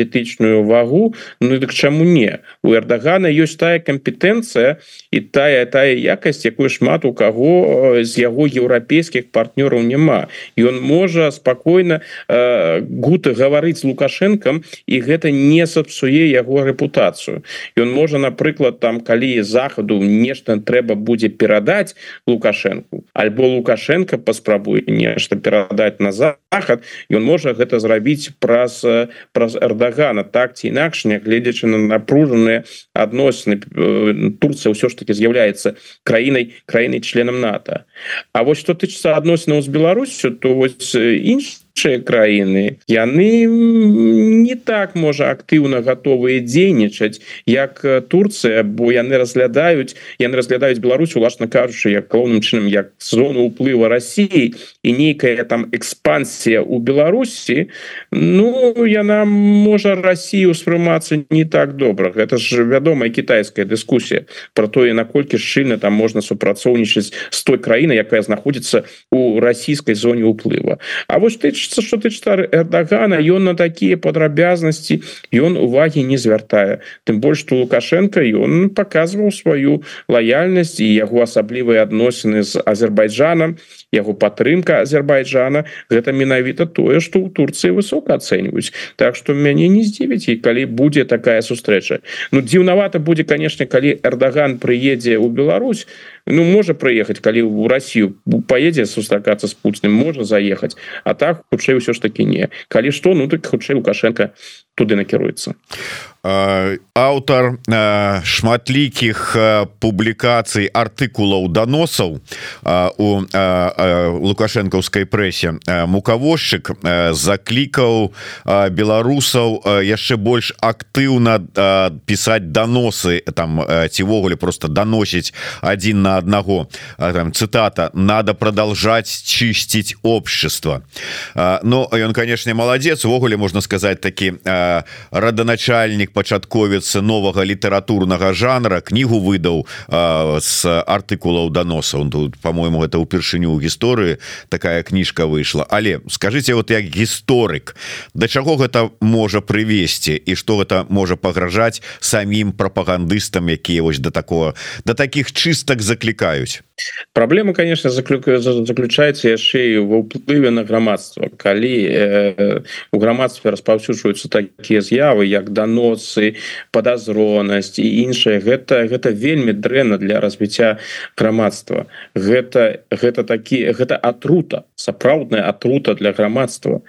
знешнепалітычную вагу Ну дык чаму не? У эрдагана ёсць тая кампетэнцыя і тая тая якасць якую шмат у каго з яго еўрапейскіх партнёраў няма. Ён можа спакойна Э, гуты гаварыць лукашэнкам і гэта не сапсуе яго рэпутацыю. Ён можа напрыклад там калі захаду нешта трэба будзе перадаць лукашэнку альбо лукашенко паспрабуе нешта перадаць на захад ён можа гэта зрабіць праз праз эрдагана так ці інакш нягледзячы на напружаныя адносіны э, Турцыя ўсё ж таки з'яўляецца краінай краінай членам НАТО. А вось што тычыцца адносінаў з Беларусю то вось інш іншыя краіны. Яны не так можа актыўна готовыя дзейнічаць як Турцыя бо яны разглядаюць яны разглядаюць Беларусь уласна кажучы як калоўным чынам як зону уплыва Росіі і нейкая там экспансія у Беларусі. Ну яна можа Россию успрымацца не так добра. Гэта ж вядомая китайская дыскусія про тое наколькі шчыльна там можна супрацоўнічаць з той краіны якая знаходзіцца у расійскай зоне уплыва А вось ты тычыцца что тычыцца эрдагана ён на такія падрабязнасці ён увагі не звяртае тым больш что лукашенко ён показываў сваю лаяльнасць і яго асаблівыя адносіны з азербайджанам яго падтрымка азербайджана гэта менавіта тое что у турции высока ацэньваюць. Так что мяне не здзівіць і калі будзе такая сустрэча. Ну дзіўнавата будзе конечно калі эрдаган прыедзе ў Беларусь. Ну можа прыехаць калі ў Россию поедзе сустракацца с путным можа заехаць. А так хутчэй ўсё ж таки не. Калі что ну так хутчэй лукашенко туды накіруецца. Аўтар шматлікіх публікацый артыкулаў даносаў у лукашэнкаўскай прэсе. Мукавозчык заклікаў беларусаў яшчэ больш актыўна пісаць даносы там цівогуле просто даносіць адзін на аднаго. Там цытата надо продолжать чысціць общество но ён конечно маладзец увогуле можна сказать такі раданачальнік пачатковец новага літаратурнага жанра кнігу выдаў з артыкулаў даносаў тут по-моему это ўпершыню гісторыі такая кніжка выйшла. Але скажите вот як гісторык да чаго гэта можа прывесці і что гэта можа пагражаць самім прапагандыстам якія вось до такого до таких чыстак заклікаюць проблема конечно заключается яшчэ ва ўплыве на грамадства калі э, у грамадстве распаўсюджваюцца такія з'явы як даносы подазронасць і іншае гэта гэта вельмі дрэнна для развіцця грамадства. Гэта гэта такі гэта атрута сапраўдная атрута для грамадства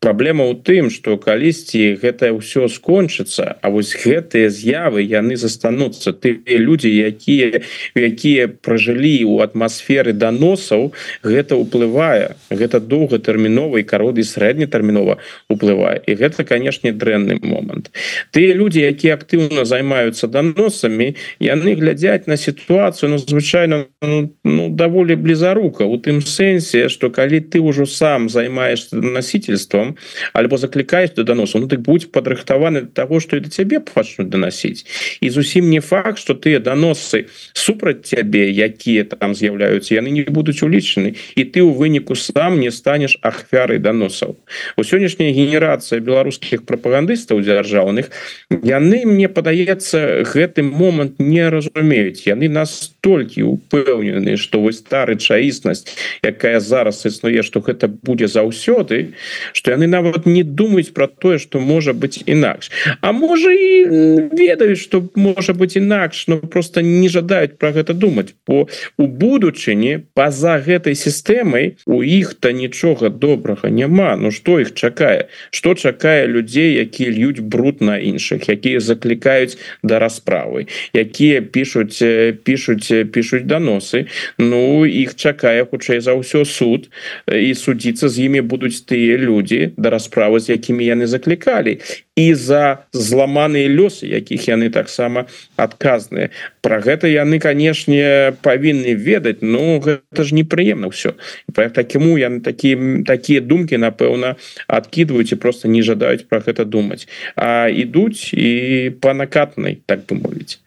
праблема ў тым что калісьці гэта ўсё скончыцца А вось гэтыя з'явы яны застануцца. Ты людзі якія якія пражылі у атмасферы даносаў гэта ўплывае. Гэта доўгатэрміновай кароды сярэднетэрмінова уплывае і гэта канешне дрэнны момант. Тыя людзі якія актыўна займаюцца даносамі яны глядзяць на сітуацыю ну звычайно ну, ну даволі блізарука у тым сэнсе что калі ты ўжо сам займаешься насительством там альбо заклікаюць до доносу ну так будь падрыхтаваны того что это цябе пачнуць доносіць і зусім не факт что ты доносы супраць цябе якія там з'яўляюцца яны не будуць улічаны і ты у выніку сам не станешь ахвярай доносаў у сённяшняя генерацыя беларускіх прапагандыстаў дзяржаўных яны мне падаецца гэты момант не разумеюць яны настолькі упэўнены что вось стары чаіснасць якая зараз існуе что гэта будзе заўсёды что яны нават не думаюць про тое что можа быть інакш А можа і ведаюць что можа быть інакш но просто не жадаюць про гэта думаць по у будучыні по-за гэтай сістэмай у іх-то нічога добрага няма. Ну что их чакае? Что чакае людзей якія льюць бруд на іншых якія заклікаюць да расправы якія пишутць пишутць пишутць доносы Ну іх чакае хутчэй за ўсё суд і судзіцца з імі будуць тыя людзі да расправы з якімі яны заклікалі і за зламаныя лёсы якіх яны таксама адказныя. Про гэта яны канешне павінны ведаць. Ну гэта ж непрыемна все такому я такі такія думкі напэўна адкидываюць і просто не жадаюць про гэта думаць. А ідуць і по накатнай так бы мовіць.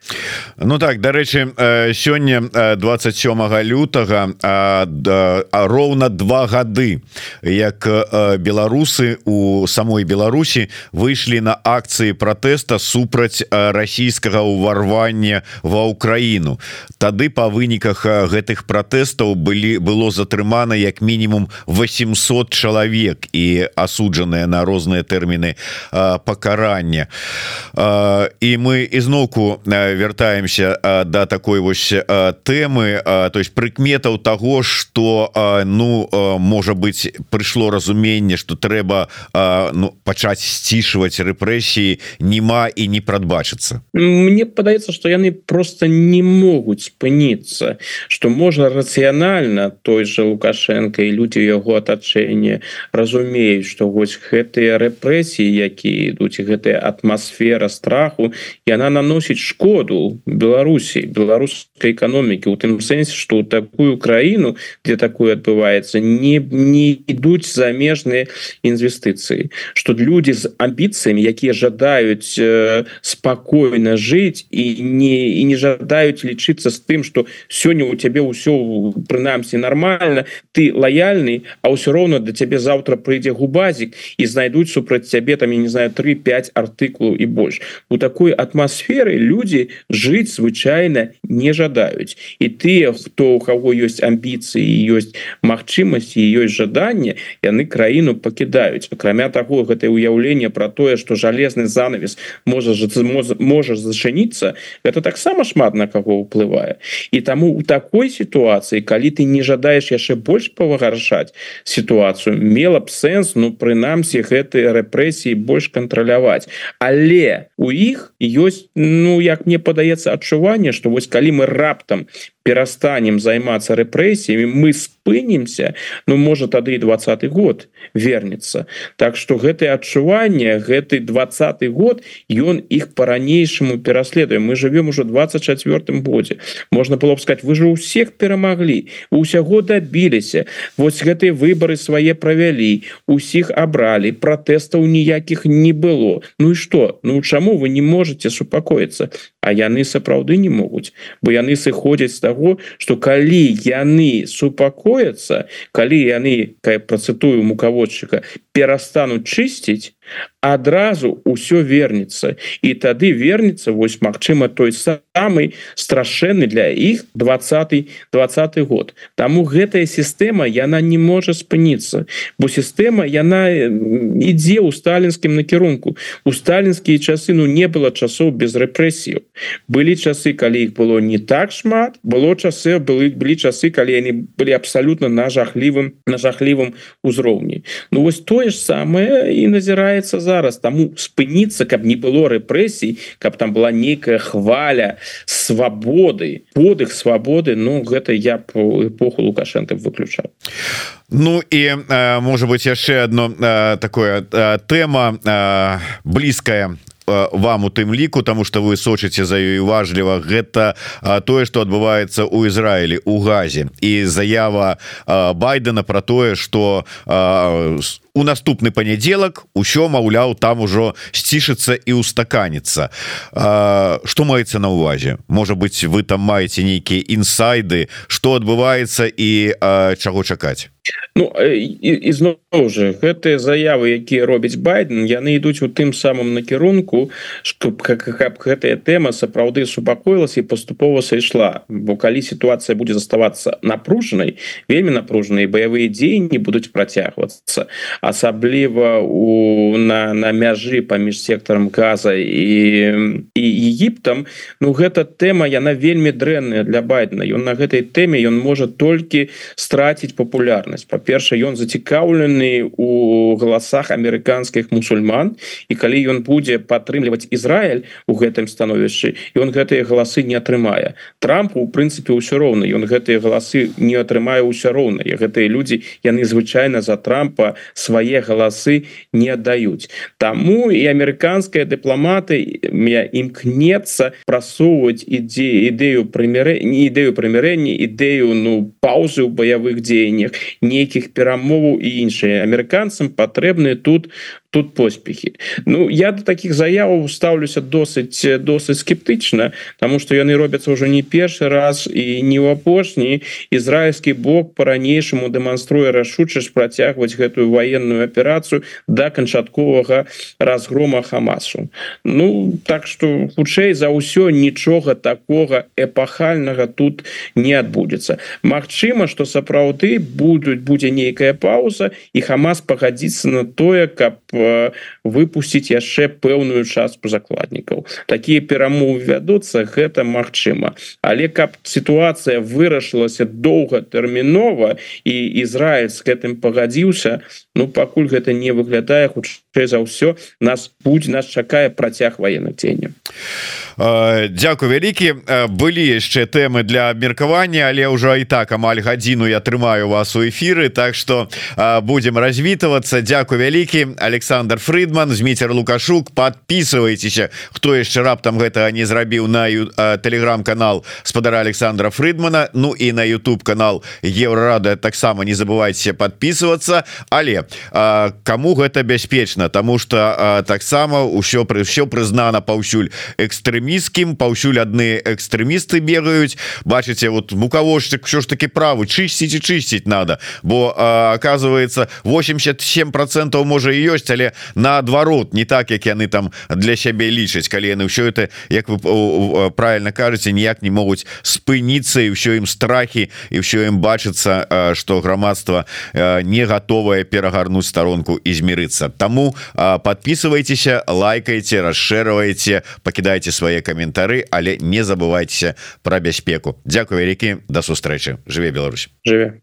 Ну так дарэчы сёння 27 лютага роўна два гады як беларусы у самой Беларусі выйшлі на акцыі пратэста супраць расійскага ўварвання ва ўкраіну. Тады по выніках гэтых пратэстаў былі было затрымана як мінімум 800 чалавек і асуджаныя на розныя тэрміны пакарання. І мы ізноўку вяртаемся до такой вось тэмы то есть прыкметаў того что ну можа быть прыйшло разуменне что трэба ну пачаць сцішваць рэпрэсіі нема і не прадбачыцца Мне падаецца что яны просто не могуць спыніцца что можа рацыянальна той же лукашенко і люди яго атачэння разумеюць что вось гэтыя рэпрэсіі якія ідуць гэтая атмасфера страху яна наносіць шкоду Беларусі беларускай эканомікі у тым сэнсе что такую краіну где такое адбываецца не не ідуць замежныя інвестыцыі что люди з амбіцыямі якія жадаюць э, спокойно жыць і не і не жадаюць лічыцца з тым что сёння у цябе ўсё прынамсі нормально ты лояльны а ўсё роўно до цябе завтра прыйдзе губазік і знайдуць супраць цябе там я не знаю 35 артыкулаў і больш. У такой атмасферы люди жыць звычайна не жадаюць. І тыя хто у кого ёсць амбіцыі ёсць магчымасці ёсць жаданне яны краіну пакідаюць. Акрамя таго гэтае уяўленне про тое что жалезны занавес можа можа зачыніцца это таксама шмат на кого уплывае і таму у такой сітуацыі калі ты не жадаеш яшчэ больш павагаршаць сітуацыю мела б сэнс ну прынамсі гэтыя рэпрэсіі больш кантраляваць. Але у іх ёсць ну як мне падаецца адчуванне что вось калі мы раптам перастанем займацца рэпрэсіямі мы спынемся Ну можа тады і двадцатый год вернется. Так что гэтые адчуванне гэты двадцатый год ён іх по-ранейшаму пераследуем мы живвем уже 24 годзе. Можна было б сказать вы же у всех перамаглі усяго добіліся вось гэтые выборы свае правялі усіх абралі пратэстаў ніякіх не было. Ну і что Ну чаму вы не можете супакоіцца? А яны сапраўды не могуць бо яны сыходзяць з таго что калі яны супакояцца калі яны працытую мукаводчыка перастануць чысціць адразу ўсё вернется і тады вернется вось Мачыма той самый страшэнны для іх 20 20 год. Таму гэтая сістэма яна не можа спыніцца бо сістэма яна ідзе ў сталінскім накірунку. У сталінскія часы ну не было часоў без рэпрэсію былі часы калі іх было не так шмат было часы былі былі часы калі яны былі абсалютна на жахлівым на жахлівым узроўні. Ну вось тое ж самае і назіраецца за зараз таму спыніцца каб не было рэпрэсій каб там была нейкая хваля свабоды подых свабоды Ну гэта я по эпоху лукашенко выключаў. Ну і можа быть яшчэ одно такое тэма блізкая вам у тым ліку тому что вы сочыце за ёй важліва гэта тое что адбываецца у Ізраілі у газе. І заява байдена про тое что у наступны панядзелак усё маўляў там ужо сцішыцца і устаканіцца что маецца на увазе можа быть вы там маеце нейкія інсайды что адбываецца і чаго чакаць? Ну ізноў же гэтыя заявы якія робіць байден яны ідуць у тым самым накірунку што как гэтая тэма сапраўды супакоілася і паступова сайшла бо калі сітуацыя будзе заставацца напружанай вельмі напружаныя баявыя дзеянні будуць працягвацца асабліва у на на мяжы паміж сектарам газа і і егіптам. Ну гэта тэма яна вельмі дрэнная для байдена. Ён на гэтай тэме ён можа толькі страціць папулярнасць. Па-перша ён зацікаўлены у галасах амерыканскіх мусульман. І калі ён будзе падтрымліваць Ізраиль у гэтым становішчы ён гэтыя галасы не атрымае. Трампу у прынцыпе ўсё роўна. Ён гэтыя галасы не атрымае ўсё роўна. І гэтыя людзі яны звычайна за трампа с свае галасы не аддаюць Таму і амерыканская дыпламаты імкнецца прасоўваць ідзе ідэю прыміры не ідэю прымірэння ідэю ну паузы ў баявых дзеяннях нейкіх перамоваў і іншыя амерыканцам патрэбны тут тут поспехи. Ну я до таких заяваў ставлюся досыць досыць скептычна тому что яны робяцца уже не першы раз і не ў апошні ізраильскі бок по-ранейшаму дэманструе рашучасць працягваць гэтую военную аперацыю до канчатковага разгрома хамасу. Ну так что хутчэй за ўсё нічога такого эпахальнага тут не адбудзецца Мачыма что сапраўды будуць будзе нейкая пауза і хамас пагадзіцца на тое каб по Uh. Выпусціць яшчэ пэўную частку закладнікаў. Такія перамовы вядуцца гэта магчыма. Але каб сітуацыя вырашылася доўгатэрмінова і Ізраиль з гэтым пагадзіўся Ну пакуль гэта не выглядае хутчэй за ўсё нас будзе нас чакае працяг военных дзеяння Дякую вялікі. Былі яшчэ тэмы для абмеркавання але ўжо і так амаль гадзіну я трымаю вас у эфиры Так что будем развітвацца. Дякую вялікі Александр Фридман змейцер лукашук. Подписывайтеся хто яшчэ раптам гэта не зрабіў на телеграм-канал спадара Александра Фридмана Ну і на YouTube канал еврорада. Таксама не забывайте подписываться. Але кому гэта бяспечна? Тому что таксама ўсё пры ўсё прызнана паўсюль экстрэміскім паўсюль адны экстрэмісты бегаюць. Бачыце вот мукавошчык що ж таки правы чысціць і чысціць надо. Бо оказывается 87 процентов можа і ёсць але наадварот не так як яны там для сябе лічаць калі яны ўсё это як вы правильно кажаце ніяк не могуць спыніцца і ўсё ім страхі і ўсё ім бачыцца что грамадства не готовое перад перагарнуць старонку і змірыцца. Таму подписывайтеся лайкайте расшэрваеце пакідайте свае каментары але не забывайтеся про бяспеку. Дякую вялікі до сустрэчы. Жыве Беларусь. Жыве